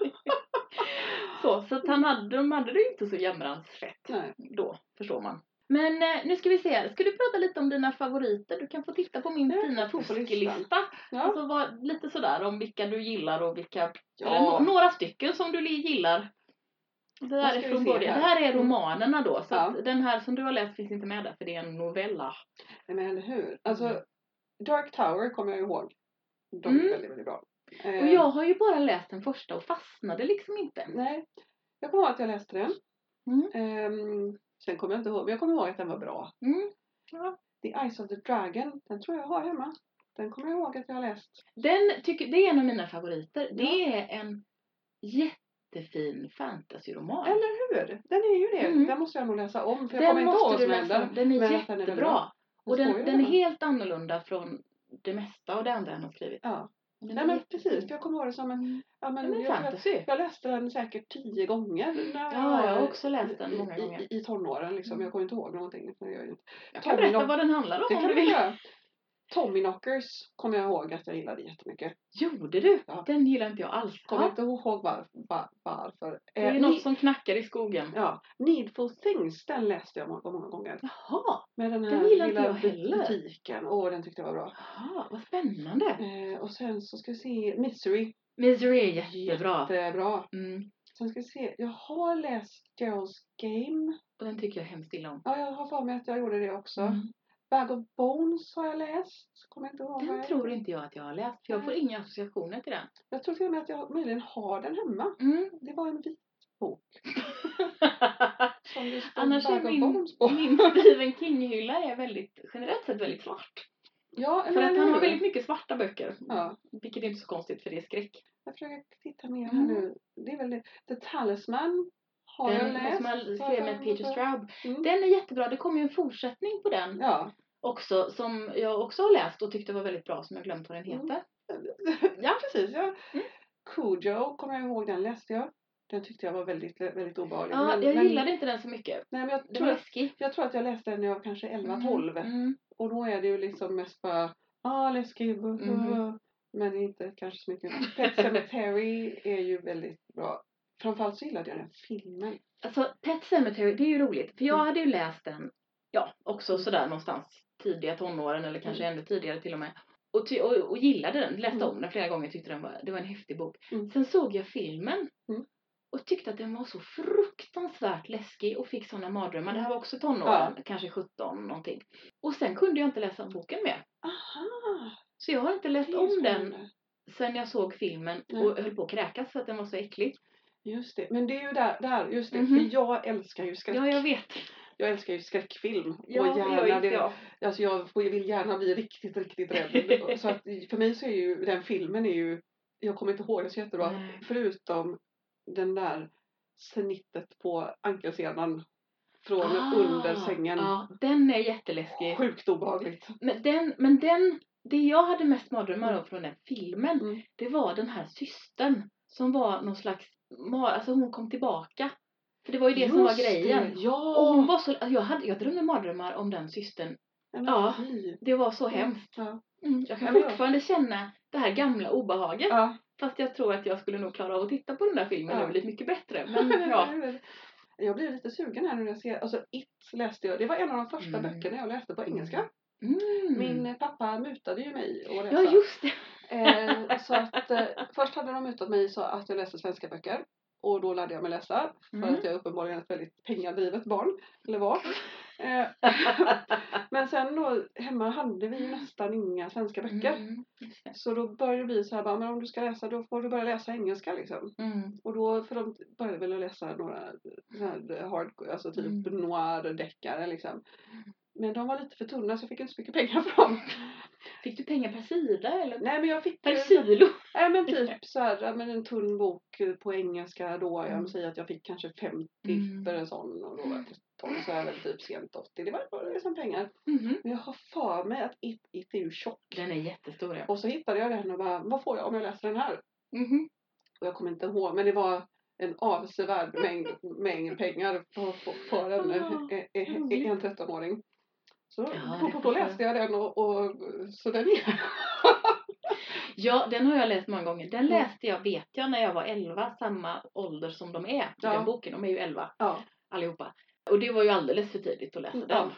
så, så att han hade, de hade det inte så jämrans fett Nej. då, förstår man. Men eh, nu ska vi se, ska du prata lite om dina favoriter? Du kan få titta på min fina fusklista. Ja. Alltså vad, lite sådär om vilka du gillar och vilka, eller Ja. no, några stycken som du gillar. Det här är från början. här? Det här är Mm. romanerna då. Så Ja. den här som du har läst finns inte med där för det är en novella. Nej, men eller hur. Alltså, Mm. Dark Tower kommer jag ihåg. De är Mm. väldigt, väldigt bra. Och jag har ju bara läst den första och fastnade liksom inte. Nej. Jag kommer ihåg att jag läste den. Mm. Ehm, sen kommer jag inte ihåg, men jag kommer ihåg att den var bra. Mm. Ja. The Eyes of the Dragon, den tror jag har hemma. Den kommer jag ihåg att jag har läst. Den tycker, det är en av mina favoriter. Det är en jättefin fantasyroman. Eller hur? Den är ju det. Mm. Den måste jag nog läsa om för jag kommer inte ihåg vad som läsa händer. Den är men att den är jättebra. Och den, den är helt annorlunda från det mesta av det andra han har skrivit. Ja. Den Nej men precis, för jag kommer ihåg det som en... Mm. Ja, men är jag, fantasy. jag läste den säkert tio gånger. När Ja, jag har också läst den många i, gånger. I, I tonåren liksom. Mm. Jag kommer inte ihåg någonting. Jag. Jag kan berätta vad den handlar om det kan du vi vill. Göra. Tommy Knockers kommer jag ihåg att jag gillade jättemycket. Gjorde du? Ja. Den gillar inte jag alls. Kommer inte ihåg var, var, varför. det är Eh, något Ni- som knackar i skogen. Ja, Needful Things, den läste jag många, många gånger. Jaha, Med den Den här gillar inte lilla jag heller. butiken. Åh, den tyckte jag var bra. jaha, vad spännande. Eh, och sen så ska vi se Misery. Misery är jättebra. Jättebra. Mm. Sen ska vi se, jag har läst Gerald's Game. Och den tycker jag hemskt illa om. Ja, jag har för mig att jag gjorde det också. Mm. Bag of Bones har jag läst. Kommer inte ihåg Den jag tror inte jag att jag har läst. För jag får Nej. inga associationer till den. Jag tror till och med att jag möjligen har den hemma. Mm. Det var en vit bok. Som det stod Annars är Bag of min, Bones på. min Stephen King-hylla är väldigt, generellt sett väldigt svart. Ja, För att han har väldigt mycket svarta böcker. Ja. Vilket är inte så konstigt för det är skräck. Jag försöker titta mer här Mm. nu. Det är väl det. The Talisman har jag Den läst. som jag skrev jag med Peter. Straub. Mm. Den är jättebra. Det kommer ju en fortsättning på den Ja. Också som jag också har läst och tyckte var väldigt bra som jag glömt vad den Mm. heter. ja, precis. Ja. Mm. Cujo kommer jag ihåg, den läste jag. Den tyckte jag var väldigt, väldigt obehaglig. Ja, Men- jag men- gillade inte den så mycket. Nej, men jag, Den tror var läskig. jag tror att jag läste den när jag var kanske 11-12. Mm. Och då är det ju liksom mest bara, ah läskig. Mhm. men inte kanske så mycket. Pet Sematary är ju väldigt bra. Framförallt så gillade jag den filmen. Alltså Pet Sematary, det är ju roligt. För jag Mm. hade ju läst den, ja, också Mm. sådär någonstans tidiga tonåren eller kanske Mm. ännu tidigare till och med. Och, ty- och, och gillade den, läste Mm. om den flera gånger, tyckte den var, det var en häftig bok. Mm. Sen såg jag filmen och tyckte att den var så fruktansvärt läskig och fick sådana mardrömmar. Det här var också tonåren, kanske 17 någonting. Och sen kunde jag inte läsa boken mer. Aha! Så jag har inte läst om den sen jag såg filmen Nej. och höll på att kräkas för att den var så äcklig. Just det, men det är ju där, där just det. Mhm. För jag älskar ju skräck. Ja, jag vet. Jag älskar ju skräckfilm. Ja, och gärna inte det, jag. Alltså jag vill gärna bli riktigt, riktigt rädd. så att för mig så är ju den filmen är ju, jag kommer inte ihåg den så jättebra. Nej. Förutom den där snittet på ankelsenan från Ah, under sängen. Ja, den är jätteläskig. Sjukt obehagligt. Men den, men den, det jag hade mest mardrömmar av från den filmen, Mm. det var den här systern som var någon slags alltså hon kom tillbaka. För det var ju det som var Just grejen. Det. Ja! Och hon var så, alltså jag, hade, jag drömde mardrömmar om den systern. Men Ja. fy. Det var så hemskt. Ja. Mm, jag kan Ja, men fortfarande känna det här gamla obehaget. Ja. Fast jag tror att jag skulle nog klara av att titta på den där filmen Ja. nu lite mycket bättre. Men ja. Jag blir lite sugen här nu när jag ser, alltså It läste jag, det var en av de första Mm. böckerna jag läste på engelska. Mm. Min pappa mutade ju mig att läsa. Ja just det. Eh, så att eh, först hade de mutat mig så att jag läste svenska böcker. Och då lärde jag mig läsa. För Mm. att jag är uppenbarligen ett väldigt pengadrivet barn. Eller var. Eh, men sen då, hemma hade vi ju nästan inga svenska böcker. Mm. Så då började det bli så här, bara, men om du ska läsa då får du börja läsa engelska liksom. Mm. Och då, för de började väl att läsa några så här hard, alltså typ Mm. noir-deckare liksom. Men de var lite för tunna så jag fick inte så mycket pengar för dem. Fick du pengar per sida eller Nej men jag fick per kilo? Nej men typ så här, men en tunn bok eh, på engelska då. Jag Mm. säger att jag fick kanske 50 Mm. för en sån och då var jag 12 så är väl typ sent 80. Det var bara liksom pengar. Mhm. Men jag har för mig att It, It är ju tjock. Den är jättestor ja. Och så hittade jag den och bara, vad får jag om jag läser den här? Mhm. Och jag kommer inte ihåg men det var en avsevärd mängd, mängd pengar för, för, en, Ah, eh, roligt. en 13-åring. Så Ja, då, då, läste jag den och, och så den är Ja, den har jag läst många gånger. Den Mm. läste jag, vet jag, när jag var 11, samma ålder som de är Ja. den boken. De är ju 11 ja, allihopa. Och det var ju alldeles för tidigt att läsa Ja. den.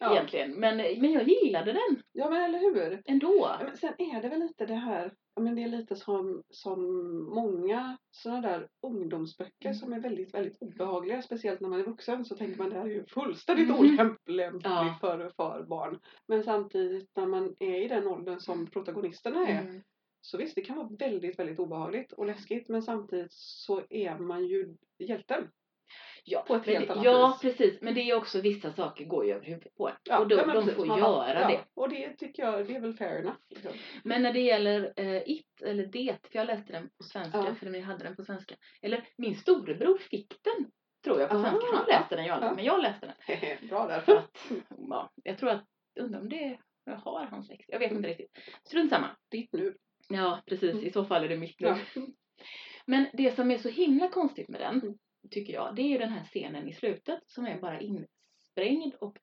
Ja. Egentligen. Men, men jag gillade den ja men eller hur? ändå. Men sen är det väl lite det här, men det är lite som, som många sådana där ungdomsböcker Mm. som är väldigt, väldigt obehagliga. Speciellt när man är vuxen så tänker man det här är ju fullständigt Mhm. olämpligt Ja. för, för barn. Men samtidigt när man är i den åldern som protagonisterna är Mm. så visst det kan vara väldigt, väldigt obehagligt och läskigt men samtidigt så är man ju hjälten. Ja, På ett helt det, annat ja vis. precis. Men det är också vissa saker går ju över huvudet på en. Ja, och då, ja, de precis, får man göra bara- det. Ja, och det tycker jag, det är väl fair enough. Liksom. Men när det gäller eh, It eller Det, för jag läste den på svenska, Ja. för vi hade den på svenska. Eller min storebror fick den, tror jag, på Ah, svenska. Han läste den ju aldrig, ja. men jag läste den. Bra där. För att, ja, jag tror att, undrar om det jag har hans läxa. Jag vet inte riktigt. Strunt samma. Ditt nu. Ja, precis. Mm. I så fall är det mitt nu. Ja. Men det som är så himla konstigt med den, Mm. Tycker jag, det är ju den här scenen i slutet som är bara insprängd och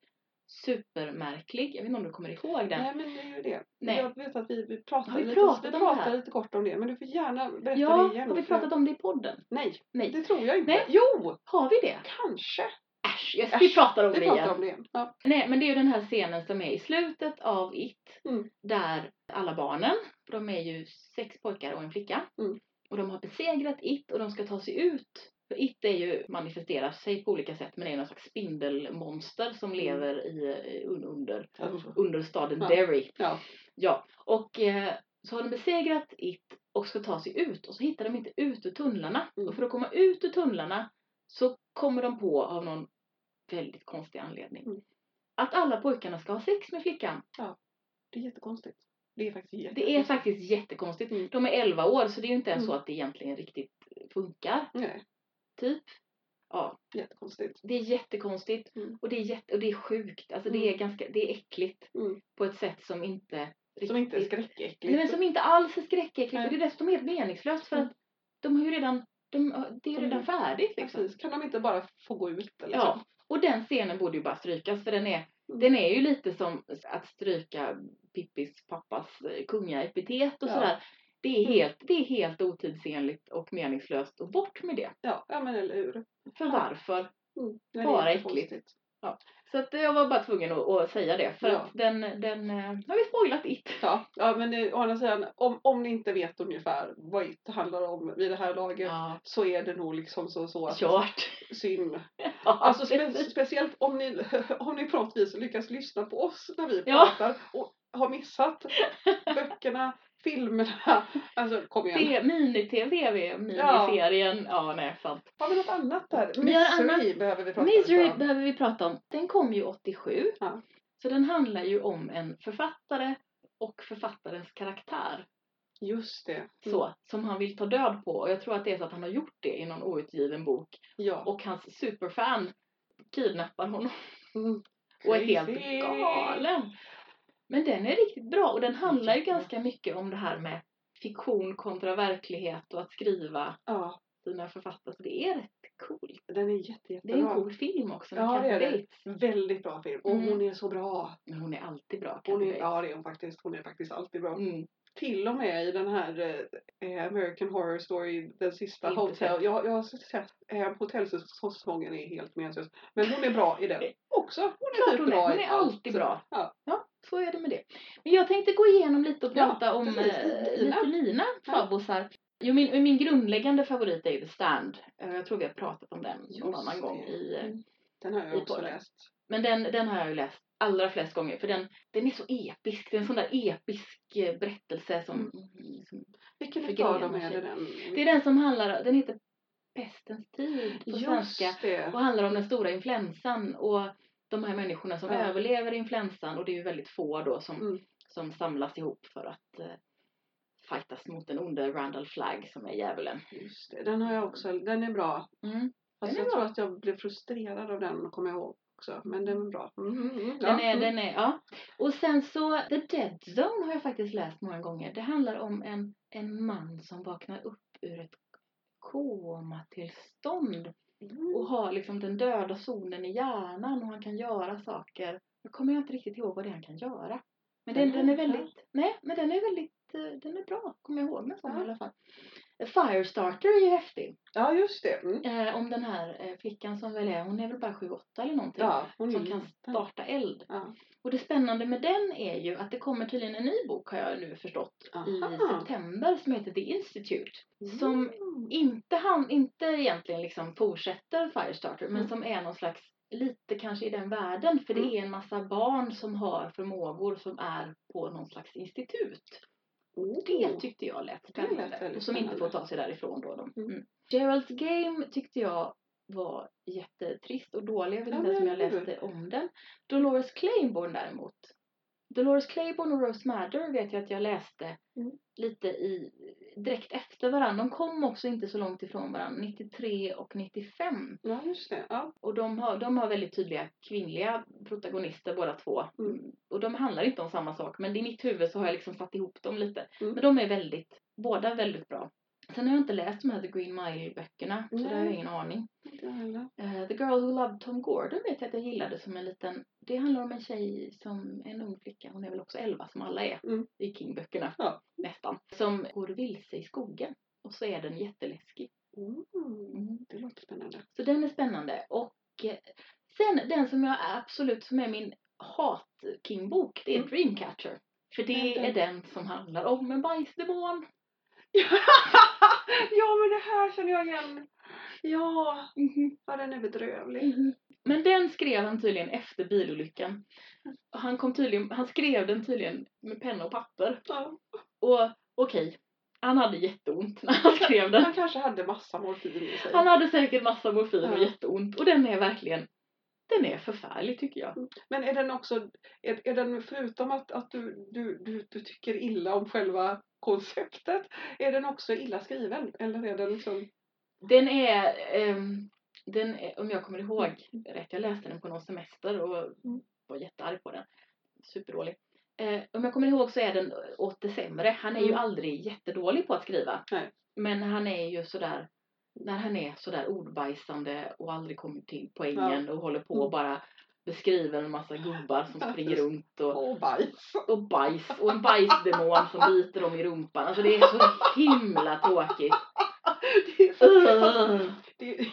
supermärklig. Jag vet inte om du kommer ihåg den? Nej men det är ju det. Nej. Jag vet att vi, vi pratade, vi lite, pratat vi om det pratade lite kort om det men du får gärna berätta ja, det igen. har vi pratat om det i podden? Nej, Nej. det tror jag inte. Nej. Jo, Har vi det? kanske. Äsch, jag, vi pratar om vi det pratar igen. om det igen. Ja. Nej, men det är ju den här scenen som är i slutet av It. Mm. Där alla barnen, de är ju sex pojkar och en flicka. Mm. Och de har besegrat It och de ska ta sig ut. För It är ju, manifesterar sig på olika sätt men är någon slags spindelmonster som Mm. lever i, eh, un- under, Ja. under staden Ja. Derry. Ja. Ja, och eh, så har de besegrat It och ska ta sig ut och så hittar de inte ut ur tunnlarna. Mm. Och för att komma ut ur tunnlarna så kommer de på av någon väldigt konstig anledning Mm. att alla pojkarna ska ha sex med flickan. Det är jättekonstigt. Det är faktiskt Det är jättekonstigt. faktiskt jättekonstigt. Mm. De är 11 år så det är ju inte ens Mm. så att det egentligen riktigt funkar. Nej, Typ. Ja, jättekonstigt. det är jättekonstigt Mm. och det är, jätte, och det är sjukt. Alltså det Mm. är ganska, det är äckligt Mm. på ett sätt som inte riktigt... Som inte är skräckäckligt. Nej, men som inte alls är skräckäckligt Nej. och det är dessutom helt meningslöst för Mm. att de har ju redan, de, det är ju redan färdigt liksom. Precis. Kan de inte bara få gå ut? Liksom? Ja, och den scenen borde ju bara strykas för den är, Mm. den är ju lite som att stryka Pippis pappas eh, kungaepitet och Ja. sådär. Det är, helt, det är helt otidsenligt och meningslöst och bort med det. Ja, ja men eller hur. För Ja. varför? Mm. Bara äckligt. Så att jag var bara tvungen att, att säga det för Ja. att den, den, eh, nu har vi spoilat it. Ja, ja men det, å andra sidan, om, om ni inte vet ungefär vad IT handlar om vid det här laget Ja, så är det nog liksom så, så att kört. synd. Ja, Alltså spe, speciellt om ni, om ni på något vis lyckas lyssna på oss när vi Ja. pratar och har missat böckerna, filmerna. Alltså kom igen. Mini-tv, miniserien. Ja, nej, sant. Har vi något annat där? Misery behöver vi prata Misery om. behöver vi prata om. Den kom ju 87. Ja. Så den handlar ju om en författare och författarens karaktär. Just det. Mm. Så, som han vill ta död på. Och jag tror att det är så att han har gjort det i någon outgiven bok. Ja. Och hans superfan kidnappar honom Mm. och är helt galen. Men den är riktigt bra och den handlar ju ganska mycket om det här med fiktion kontra verklighet och att skriva Ja. fina författare. Så det är rätt coolt. Den är jätte, Det jättebra. är en cool film också med Ja, det Kathy är det. Bates. Väldigt bra film. Och Mm. hon är så bra. Men hon är alltid bra, Hon Kathy är, ja, Bates. det är hon faktiskt. Hon är faktiskt alltid bra. Mm. Till och med i den här eh, American Horror Story, den sista Inte Hotel. Jag, jag har sett eh, hotellsäsongen är helt meningslös. Men hon är bra i den också. Hon är Klart typ hon är. bra Hon är allt. alltid bra. Ja. Ja, så är det med det. Men jag tänkte gå igenom lite och Ja, prata om precis. eh, lite mina Ja. favvosar. Jo, min, min grundläggande favorit är ju The Stand. Eh, Jag tror vi har pratat om den någon Just annan det. gång i eh, Mm. Den har i jag också podden. läst. Men den, den har jag ju läst allra flest gånger för den, den är så episk. Det är en sån där episk berättelse som, Mm. som Vilken grejen dem är det den? Det är den som handlar, den heter Pestens tid på Just svenska det. och handlar om den stora influensan och de här människorna som Ja. överlever influensan och det är ju väldigt få då som, Mm. som samlas ihop för att eh, fightas mot den onde Randall Flagg som är djävulen. Just det. Den har jag också. Den är bra. Mm. Fast Den jag bra. tror att jag blev frustrerad av den, kommer jag ihåg också. Men den är bra. Mm, mm, mm, ja, Den är, mm. den är, ja. Och sen så, The Dead Zone har jag faktiskt läst många gånger. Det handlar om en, en man som vaknar upp ur ett komatillstånd. Och har liksom den döda zonen i hjärnan och han kan göra saker. Nu kommer jag inte riktigt ihåg vad det är han kan göra. Men den, den är väldigt, nej men den är väldigt, eh, den är bra. Kommer jag ihåg som Ja. i alla fall. Firestarter är ju häftig. Ja, just det. Mm. Eh, om den här eh, flickan som väl är, hon är väl bara 7-8 eller någonting. Ja, som kan liten. starta eld. Ja. Och det spännande med den är ju att det kommer tydligen en ny bok har jag nu förstått i Aha. september som heter The Institute. Som Mm. inte, han, inte egentligen liksom fortsätter Firestarter men Mm. som är någon slags lite kanske i den världen för det Mm. är en massa barn som har förmågor som är på någon slags institut. Oh. Det tyckte jag lät spännande. och som inte får ta sig därifrån då. De. Mm. Mm. Gerald's Game tyckte jag var jättetrist och dålig. Jag vet inte ens om jag läste om den. Dolores Claiborne däremot. Dolores Claiborne och Rose Madder vet jag att jag läste Mm. lite i, direkt efter varandra. De kom också inte så långt ifrån varandra. 93 och 95. Ja, just det. Ja. Och de har, de har väldigt tydliga kvinnliga protagonister båda två. Mm. Mm. Och de handlar inte om samma sak. Men i mitt huvud så har jag liksom satt ihop dem lite. Mm. Men de är väldigt, båda väldigt bra. Sen har jag inte läst de här The Green Mile-böckerna. Så där har jag ingen aning. Inte heller. Eh, The Girl Who Loved Tom Gordon vet jag att jag gillade som en liten. Det handlar om en tjej som, en ung flicka, hon är väl också 11 som alla är Mm. i King-böckerna. Ja. Nästan. Som går vilse i skogen. Och så är den jätteläskig. Mm. Mm. Det låter spännande. Så den är spännande. Och eh, sen den som jag är absolut, som är min hat-King-bok, det är Mm. Dreamcatcher. För det är den som handlar om en bajsdemon. Ja, men det här känner jag igen. Ja, Mhm. ja den är bedrövlig. Mhm. Men den skrev han tydligen efter bilolyckan. Och Han, kom tydligen, han skrev den tydligen med penna och papper. Ja. Och okej, han hade jätteont när han skrev den. Han kanske hade massa morfin i sig. Han hade säkert massa morfin och Ja. jätteont. Och den är verkligen, den är förfärlig tycker jag. Men är den också, är, är den förutom att, att du, du, du, du tycker illa om själva konceptet, är den också illa skriven? Eller är den liksom... Den är, ehm, den är, om jag kommer ihåg rätt, jag läste den på någon semester och Mm. var jättearg på den. Superdålig. Eh, om jag kommer ihåg så är den åt det sämre. Han är ju Mm. aldrig jättedålig på att skriva. Nej. Men han är ju sådär, när han är sådär ordbajsande och aldrig kommer till poängen och håller på och Mm. bara beskriver en massa gubbar som Ja, springer runt och, Åh, bajs! och bajs och en bajsdemon som biter dem i rumpan. Alltså det är så himla tråkigt. Det är, så, det, är,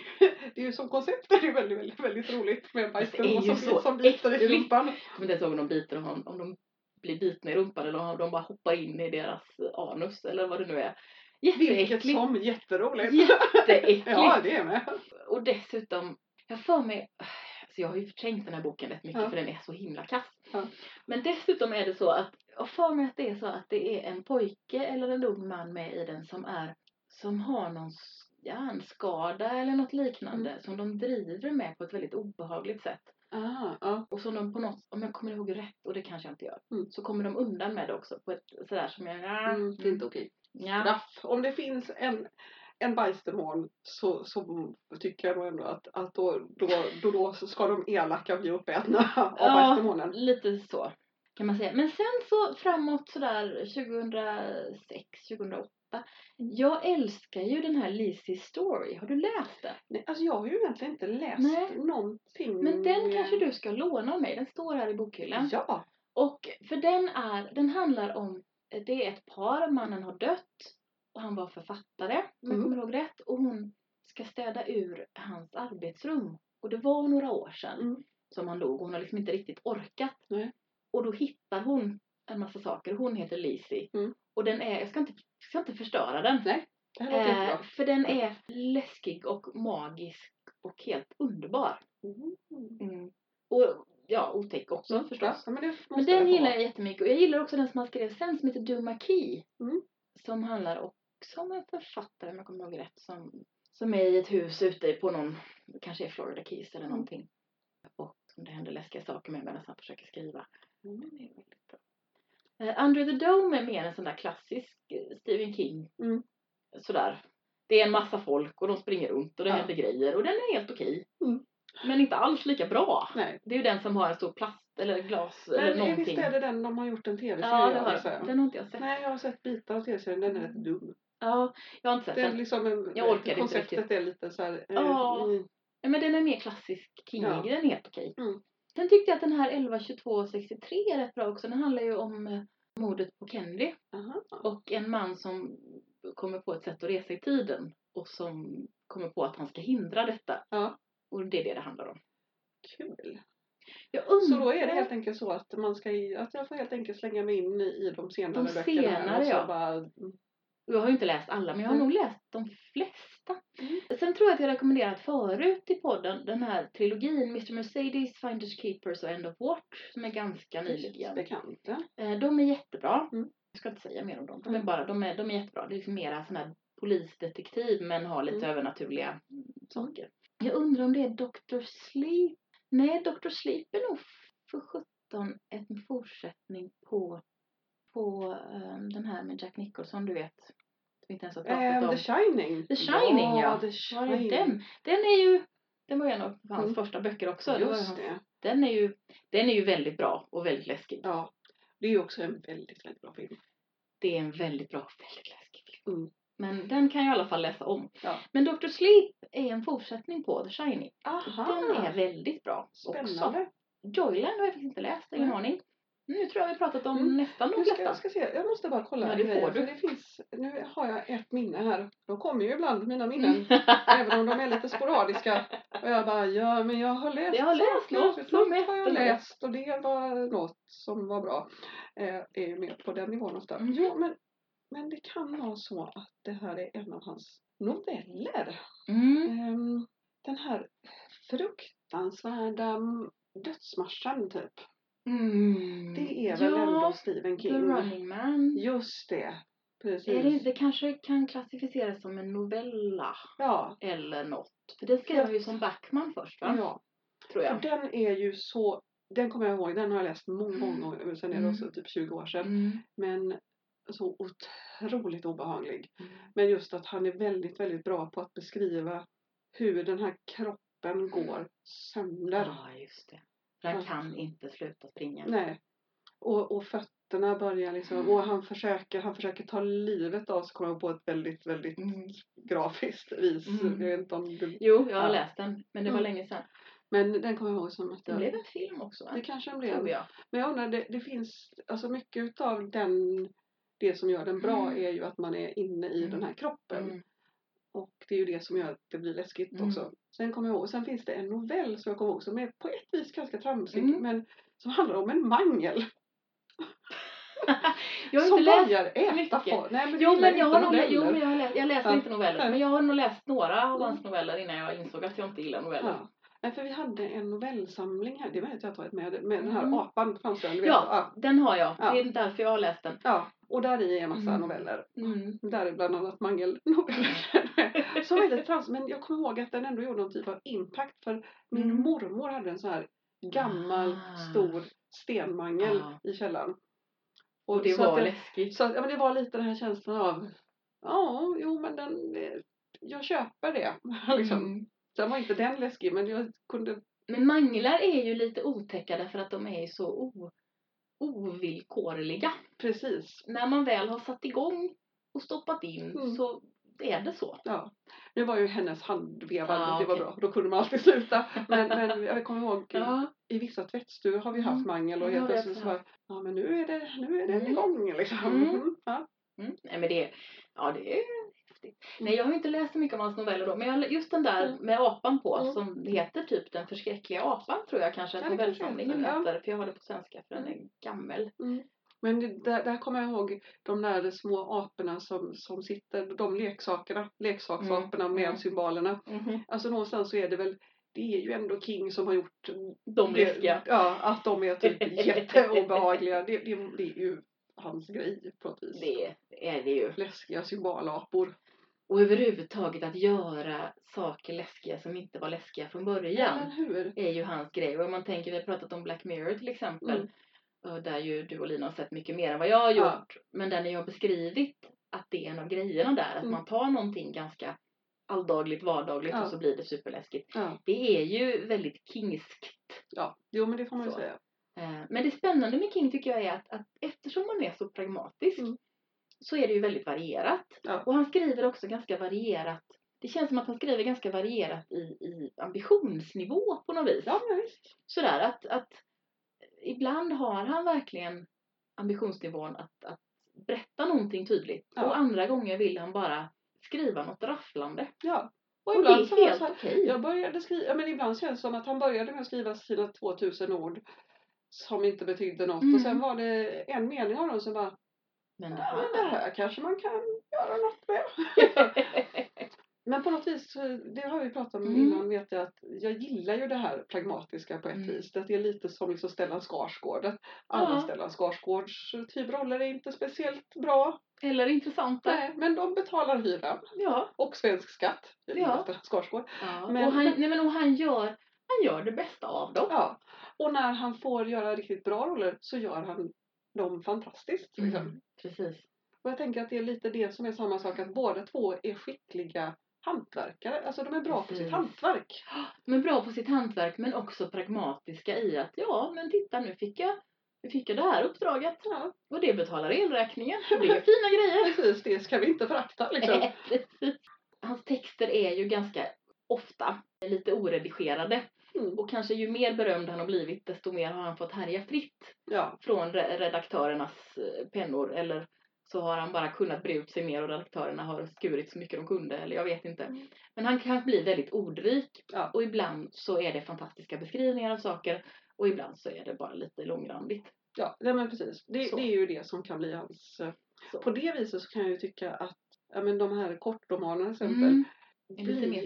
det är ju som koncept är det väldigt, väldigt, väldigt roligt med en Det är bajsdemon som, så som biter i rumpan. Jag kommer inte ens ihåg om de biter om, om de blir bitna i rumpan eller om de bara hoppar in i deras anus eller vad det nu är. Vilket som jätteroligt. Jätteäckligt. Ja, det är med. Och dessutom, jag för mig, alltså jag har ju förträngt den här boken rätt mycket Ja. för den är så himla kass. Ja. Men dessutom är det så att, jag för mig att det är så att det är en pojke eller en ung man med i den som är, som har någon hjärnskada eller något liknande Mm. som de driver med på ett väldigt obehagligt sätt. Ah, ja. Och som de på något, om jag kommer ihåg rätt, och det kanske jag inte gör, Mm. så kommer de undan med det också på ett sådär som jag, ja, Mm, det är inte okej. Ja. Straff. Om det finns en, en bajsdemon så, så tycker jag nog ändå att, att då, då, då, då ska de elaka bli uppätna av Ja. bajsdemonen. lite så kan man säga. Men sen så framåt sådär 2006, 2008 författa. Jag älskar ju den här Lizzie Story. Har du läst den? Nej, alltså jag har ju egentligen inte läst Nej. någonting. Men den kanske du ska låna av mig. Den står här i bokhyllan. Ja. Och för den är, den handlar om, det är ett par, mannen har dött och han var författare om jag Mm. kommer ihåg rätt. Och hon ska städa ur hans arbetsrum. Och det var några år sedan Mm. som han dog. Hon har liksom inte riktigt orkat. Nej. Och då hittar hon en massa saker. Hon heter Lizzie. Mm. Och den är, jag ska inte, jag ska inte förstöra den. Nej, det här låter Eh, för den är läskig och magisk och helt underbar. Mm. Och ja, otäck också Mm, förstås. Ja, men det Men den gillar jag jättemycket. Och jag gillar också den som han skrev sen som heter Duma Key. Mm. Som handlar också om en författare om jag kommer ihåg rätt. Som, som är i ett hus ute på någon, kanske är Florida Keys eller Mm. någonting. Och som det händer läskiga saker med medan han försöker skriva. Mm. Den är väldigt bra. Eh, Under the Dome är mer en sån där klassisk eh, Stephen King. Mm. Sådär. Det är en massa folk och de springer runt och det Ja. händer grejer och den är helt okej. Mm. Men inte alls lika bra. Nej. Det är ju den som har en stor plast eller glas eller Men eh, någonting. visst är det den de har gjort en tv-serie Ja, det har jag. Den har inte jag sett. Nej, jag har sett bitar av tv-serien. Den är rätt dum. Ja, jag har inte sett Det är den. liksom en, Jag orkar inte konceptet riktigt. är lite så här. eh, Ja. mm, Ja, Men den är mer klassisk King. Ja. Den är helt okej. Mm. Sen tyckte jag att den här 112263 är rätt bra också. Den handlar ju om eh, mordet på Kennedy. aha. Och en man som kommer på ett sätt att resa i tiden. Och som kommer på att han ska hindra detta. Ja. Och det är det det handlar om. Kul. Jag undrar... Så då är det helt enkelt så att man ska, att jag får helt enkelt slänga mig in i de senare De böckerna senare, och så ja. bara, Jag har ju inte läst alla men jag har Mm. nog läst de flesta. Mm. Sen tror jag att jag rekommenderat förut i podden den här trilogin Mr Mercedes, Finders Keepers och End of Watch som är ganska nyligen. bekanta. Eh, De är jättebra. Mm. Jag ska inte säga mer om dem. De är, Mm. bara, de är, de är jättebra. Det är liksom mera sån här polisdetektiv men har lite Mm. övernaturliga saker. Jag undrar om det är Dr. Sleep. Nej, Dr. Sleep är nog för 17 en fortsättning på, på ehm, den här med Jack Nicholson, du vet. Som vi inte ens har pratat Ehm, om. The Shining. The Shining, ja. The Var Shining. den? Den är ju, den var ju en av hans Mm. första böcker också. Det Just hans, det. Den, är ju, den är ju väldigt bra och väldigt läskig. Ja. Det är ju också en väldigt, väldigt bra film. Det är en väldigt bra väldigt läskig film. Mm. Men den kan jag i alla fall läsa om. Ja. Men Dr. Sleep är en fortsättning på The Shining. Aha. Den är väldigt bra också. Spännande. Joyland har jag faktiskt inte läst, ingen Nej. aning. Nu tror jag vi pratat om Mm. nästan de flesta. jag ska se, jag måste bara kolla Ja, det får För du. det finns, nu har jag ett minne här. De kommer ju ibland, mina minnen. Även om de är lite sporadiska. Och jag bara, ja men jag har läst Jag har läst något som Något har jag något. läst och det var något som var bra. Eh, är ju mer på den nivån ofta. Mhm. Jo men, men det kan vara så att det här är en av hans noveller. Mm. Ehm, den här fruktansvärda dödsmarschen typ. Mm. Det är väl ja, ändå Stephen The King. Running Man. Just det. Precis. Är det, det kanske kan klassificeras som en novella Ja, eller något. För det skrev han ju som Backman först va? ja. Tror För jag. den är ju så, den kommer jag ihåg, den har jag läst många, många gånger. Sen är det Mm. också typ 20 år sedan. Mm. Men så otroligt obehaglig. Mm. Men just att han är väldigt, väldigt bra på att beskriva hur den här kroppen går sönder. Ja, just det. För han kan inte sluta springa. Nej. Och, och fötterna börjar liksom, och han försöker, han försöker ta livet av sig, kommer jag på ett väldigt, väldigt Mm. grafiskt vis. Mm. Jag vet inte om du, Jo, jag har Ja. läst den. Men det var Mm. länge sedan. men den kommer jag ihåg som att Det blev en film också va? det kanske den blev. Tror jag. Men jag undrar, det, det finns, alltså mycket utav den, det som gör den bra Mm. är ju att man är inne i Mm. den här kroppen. Mm. Och det är ju det som gör att det blir läskigt Mm. också. Sen kommer jag ihåg, sen finns det en novell som jag kommer ihåg som är på ett vis ganska tramsig Mm. men som handlar om en mangel. jag har som inte läst börjar äta mycket. folk. Nej men Jo men jag har lä- jo, noveller. men jag, har läst, jag läser Ja. inte noveller. Men jag har nog läst några av Mm. hans noveller innan jag insåg att jag inte gillar noveller. Ja. Nej, för vi hade en novellsamling här, det vet jag att jag har tagit med, med den här Mm. apan vet. Ja, Ja. den har jag. Ja. Det är därför jag har läst den. ja. Och där i är en massa Mm. noveller. Mm. Där är bland annat mangelnoveller. som är lite trams, men jag kommer ihåg att den ändå gjorde någon typ av impact för min Mm. mormor hade en så här gammal Ah. stor stenmangel Ja. i källaren. Och det så att var jag- läskigt. Så att, ja, men det var lite den här känslan av ja, jo men den, jag köper det. liksom. Mm. Sen var inte den läskig men jag kunde, Men manglar är ju lite otäcka därför att de är så o- ovillkorliga. precis. När man väl har satt igång och stoppat in Mm. så är det så. Ja. Nu var ju hennes handvevar, Ja, det var okej. bra, då kunde man alltid sluta. Men, men jag kommer ihåg, Ja, i vissa tvättstugor har vi haft Mm. mangel och helt plötsligt så bara, ja men nu är det, nu är det Mm. igång liksom. Mm. Mm. Ja. mm. Nej men det, ja det är häftigt. Mm. Nej jag har inte läst så mycket av hans noveller då men jag, just den där Mm. med apan på Mm. som heter typ Den förskräckliga apan tror jag kanske Ja, att kanske novellsamlingen heter, ja. för jag har det på svenska för den är gammal. Mm. Men det, där, där kommer jag ihåg de där små aporna som, som sitter, de leksakerna, leksaksaporna Mm, med mm. symbolerna. Alltså någonstans så är det väl, det är ju ändå King som har gjort De läskiga. Ja, att de är typ jätteobehagliga. Det, det, det är ju hans grej på ett vis. Det är det ju. Läskiga symbolapor. Och överhuvudtaget att göra saker läskiga som inte var läskiga från början. Är ju hans grej. Och om man tänker, vi har pratat om Black Mirror till exempel. Mm. Där ju du och Lina har sett mycket mer än vad jag har gjort. Ja. Men där ni har beskrivit att det är en av grejerna där. Att Mm. man tar någonting ganska alldagligt, vardagligt Ja. och så blir det superläskigt. Ja, Det är ju väldigt kingskt. ja. jo men det får man ju Så. säga. Eh, Men det spännande med King tycker jag är att, att eftersom man är så pragmatisk Mm. Så är det ju väldigt varierat. Ja. Och han skriver också ganska varierat. Det känns som att han skriver ganska varierat i, i ambitionsnivå på något vis. Ja visst. Sådär att, att ibland har han verkligen ambitionsnivån att, att berätta någonting tydligt. Ja. Och andra gånger vill han bara skriva något rafflande. Ja. Och, Och det ibland är helt okej. Jag började skriva, ja, men ibland känns det som att han började med att skriva sina 2000 ord som inte betydde något Mm. och sen var det en mening av dem som bara, Men det men det här... här kanske man kan göra något med. Men på något vis, det har vi pratat om Mm. innan, vet jag att jag gillar ju det här pragmatiska på ett Mm. vis. Att det är lite som liksom Stellan Skarsgård. Att alla Ja. Stellan Skarsgårds typ roller är inte speciellt bra. Eller intressanta. Nej, men de betalar hyran Ja. och svensk skatt. Ja. Stellan Skarsgård. ja. Men- och, han, nej, men, och han, gör, han gör det bästa av dem. Ja. Och när han får göra riktigt bra roller så gör han dem fantastiskt. Liksom. Mm, precis. Och jag tänker att det är lite det som är samma sak, att båda två är skickliga hantverkare. Alltså de är bra på Precis. sitt hantverk. De är bra på sitt hantverk men också pragmatiska i att ja, men titta nu fick jag, nu fick jag det här uppdraget Ja, och det betalar elräkningen. Det är fina grejer. precis. Det ska vi inte förakta liksom. Hans texter är ju ganska ofta lite oredigerade. Mm. Och kanske ju mer berömd han har blivit desto mer har han fått härja fritt Ja, från re- redaktörernas eh, pennor. Eller så har han bara kunnat bre ut sig mer och redaktörerna har skurit så mycket de kunde. Eller jag vet inte. Mm. Men han kan bli väldigt ordrik. Ja. Och ibland så är det fantastiska beskrivningar av saker. Och ibland så är det bara lite långrandigt. ja nej, men precis. Det, det är ju det som kan bli hans... eh, Så. På det viset så kan jag ju tycka att ja, men de här kortromanerna till exempel. Mm,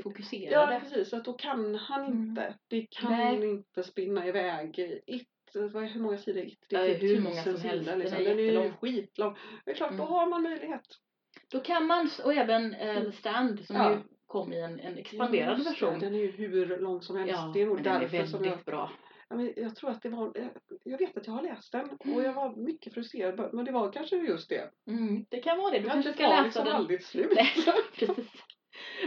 är mer Ja fokuserade. precis, att då kan han Mm. inte. Det kan Nej. inte spinna iväg. It, vad, är- hur många sidor är It? Det Ja, är typ hur många som helst. sidor, Den Liksom. är Den är ju jättelång. skitlång. Det är klart, då Mm. har man möjlighet. Då kan man, och även eh, Mm. The Stand som Ja. ju kom i en, en expanderad Just version. Den är ju hur lång som helst. Ja, det är nog den är därför väldigt som jag... bra. Ja, jag tror att det var... jag- Jag vet att jag har läst den och jag var mycket frustrerad. Men det var kanske just det. Mm, det kan vara det. Du Jag kanske ska läsa liksom den. aldrig slut. Nej, precis.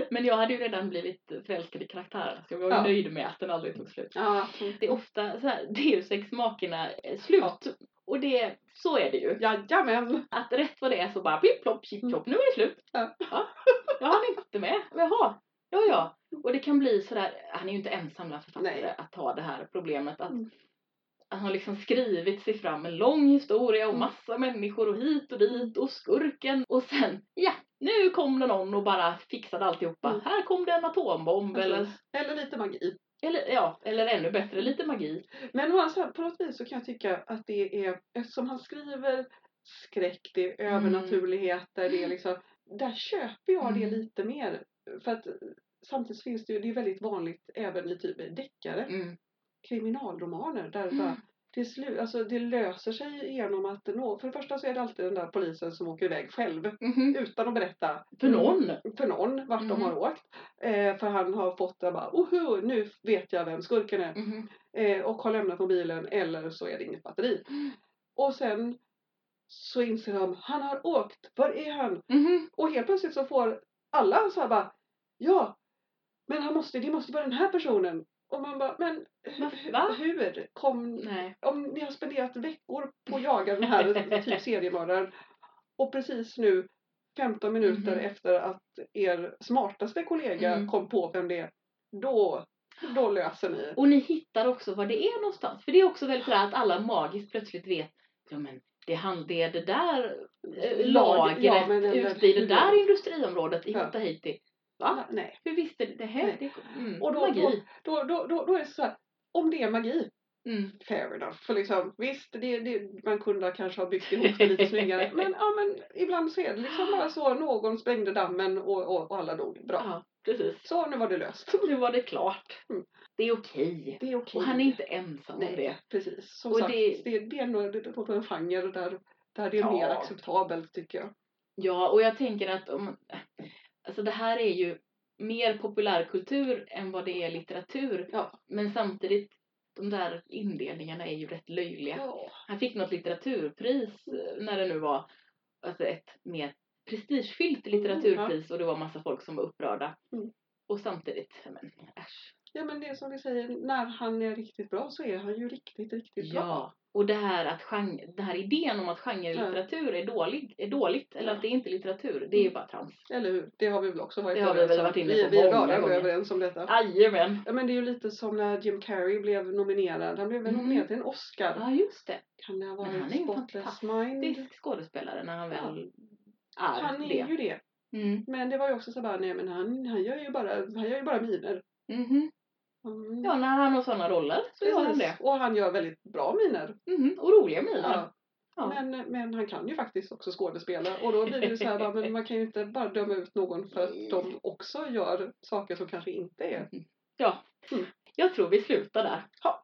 Men jag hade ju redan blivit förälskad i karaktären så jag var Ja. nöjd med att den aldrig tog slut. Ja, Det är ofta så här, det är ju sex makerna eh, slut. Ja. Och det, så är det ju. Jajamän! Att rätt vad det är så bara plipp plopp, chip plopp, nu är det slut. Ja. Ja, jag hann inte med. Jaha, ja ja. Och det kan bli sådär, han är ju inte ensam bland författare Nej. att ha det här problemet att Mm. han har liksom skrivit sig fram en lång historia och Mm. massa människor och hit och dit och skurken och sen, ja, nu kom det någon och bara fixade alltihopa. Mm. Här kom det en atombomb eller, Precis. Eller lite magi. eller, ja, eller ännu bättre, lite magi. Men å andra sidan, på något vis så kan jag tycka att det är, eftersom han skriver skräck, det är Mm. övernaturligheter, det är liksom, där köper jag det Mm. lite mer. För att samtidigt finns det ju, det är väldigt vanligt även i typ deckare, Mm. kriminalromaner, där Mm. bara, till slut, alltså det löser sig genom att nå, för det första så är det alltid den där polisen som åker iväg själv Mhm. utan att berätta För någon. för någon vart de Mm. har åkt. Eh, för han har fått det bara, oho, nu vet jag vem skurken är Mhm. eh, och har lämnat mobilen eller så är det inget batteri. Mm. Och sen så inser de, han har åkt, var är han? Mhm. Och helt plötsligt så får alla så här bara, ja, men han måste, det måste vara den här personen. Och man bara, men Va? hu- Va? hur kom, Nej. om ni har spenderat veckor på att jaga den här typ seriemördaren och precis nu 15 minuter Mhm. efter att er smartaste kollega Mm. kom på vem det är, då, då löser ni. Och ni hittar också var det är någonstans. För det är också väldigt sådär att alla magiskt plötsligt vet, ja men det, hand, det är det där lagret ja, ute i det hur- där industriområdet i Ja. Tahiti. Va? Nej. Hur visste det här? Det, mm, Och då, magi. då, då, då, då, är det så här, om det är magi, Mm. fair enough. För liksom, visst, det, det, man kunde kanske ha byggt ihop det lite snyggare. Men, ja, men ibland så är det liksom bara så, någon sprängde dammen och, och, och alla dog. Bra. Ja, precis. Så, nu var det löst. Nu var det klart. Mm. Det är okej. Det är okej. Och han är inte ensam om Nej, det. precis. Som Och sagt, det- det, det, är nog en genre där, där det är Ja. mer acceptabelt tycker jag. Ja, och jag tänker att om, alltså det här är ju mer populärkultur än vad det är litteratur. Ja. Men samtidigt, de där indelningarna är ju rätt löjliga. Ja. Han fick något litteraturpris eh, när det nu var alltså ett mer prestigefyllt litteraturpris och det var massa folk som var upprörda. Mm. Och samtidigt, men äsch. ja, men det är som vi säger, när han är riktigt bra så är han ju riktigt, riktigt bra. Ja, och det här att genre, den här idén om att genrelitteratur är, dålig, är dåligt eller Ja. att det inte är litteratur, det är ju Mm. bara trams. Eller hur? Det har vi väl också varit Det har vi väl varit inne vi, på vi är många rörande överens om detta. Jajamän! Ja, men det är ju lite som när Jim Carrey blev nominerad. Han blev väl Mm. nominerad till en Oscar. Ja, just det. Kan det ha Men varit han är ju en Spotless Mind? fantastisk skådespelare när han Ja. väl är Han är det. ju det. Mm. Men det var ju också så bara, nej men han, han gör ju bara, han gör ju bara miner. Mhm. Mm. Ja, när han har sådana roller så gör han Precis. det. Och han gör väldigt bra miner. Mhm. Och roliga miner. Ja. Ja. Men, men han kan ju faktiskt också skådespela. Och då blir det så här, bara, men man kan ju inte bara döma ut någon för att de också gör saker som kanske inte är. Ja, Mm. jag tror vi slutar där. Ja.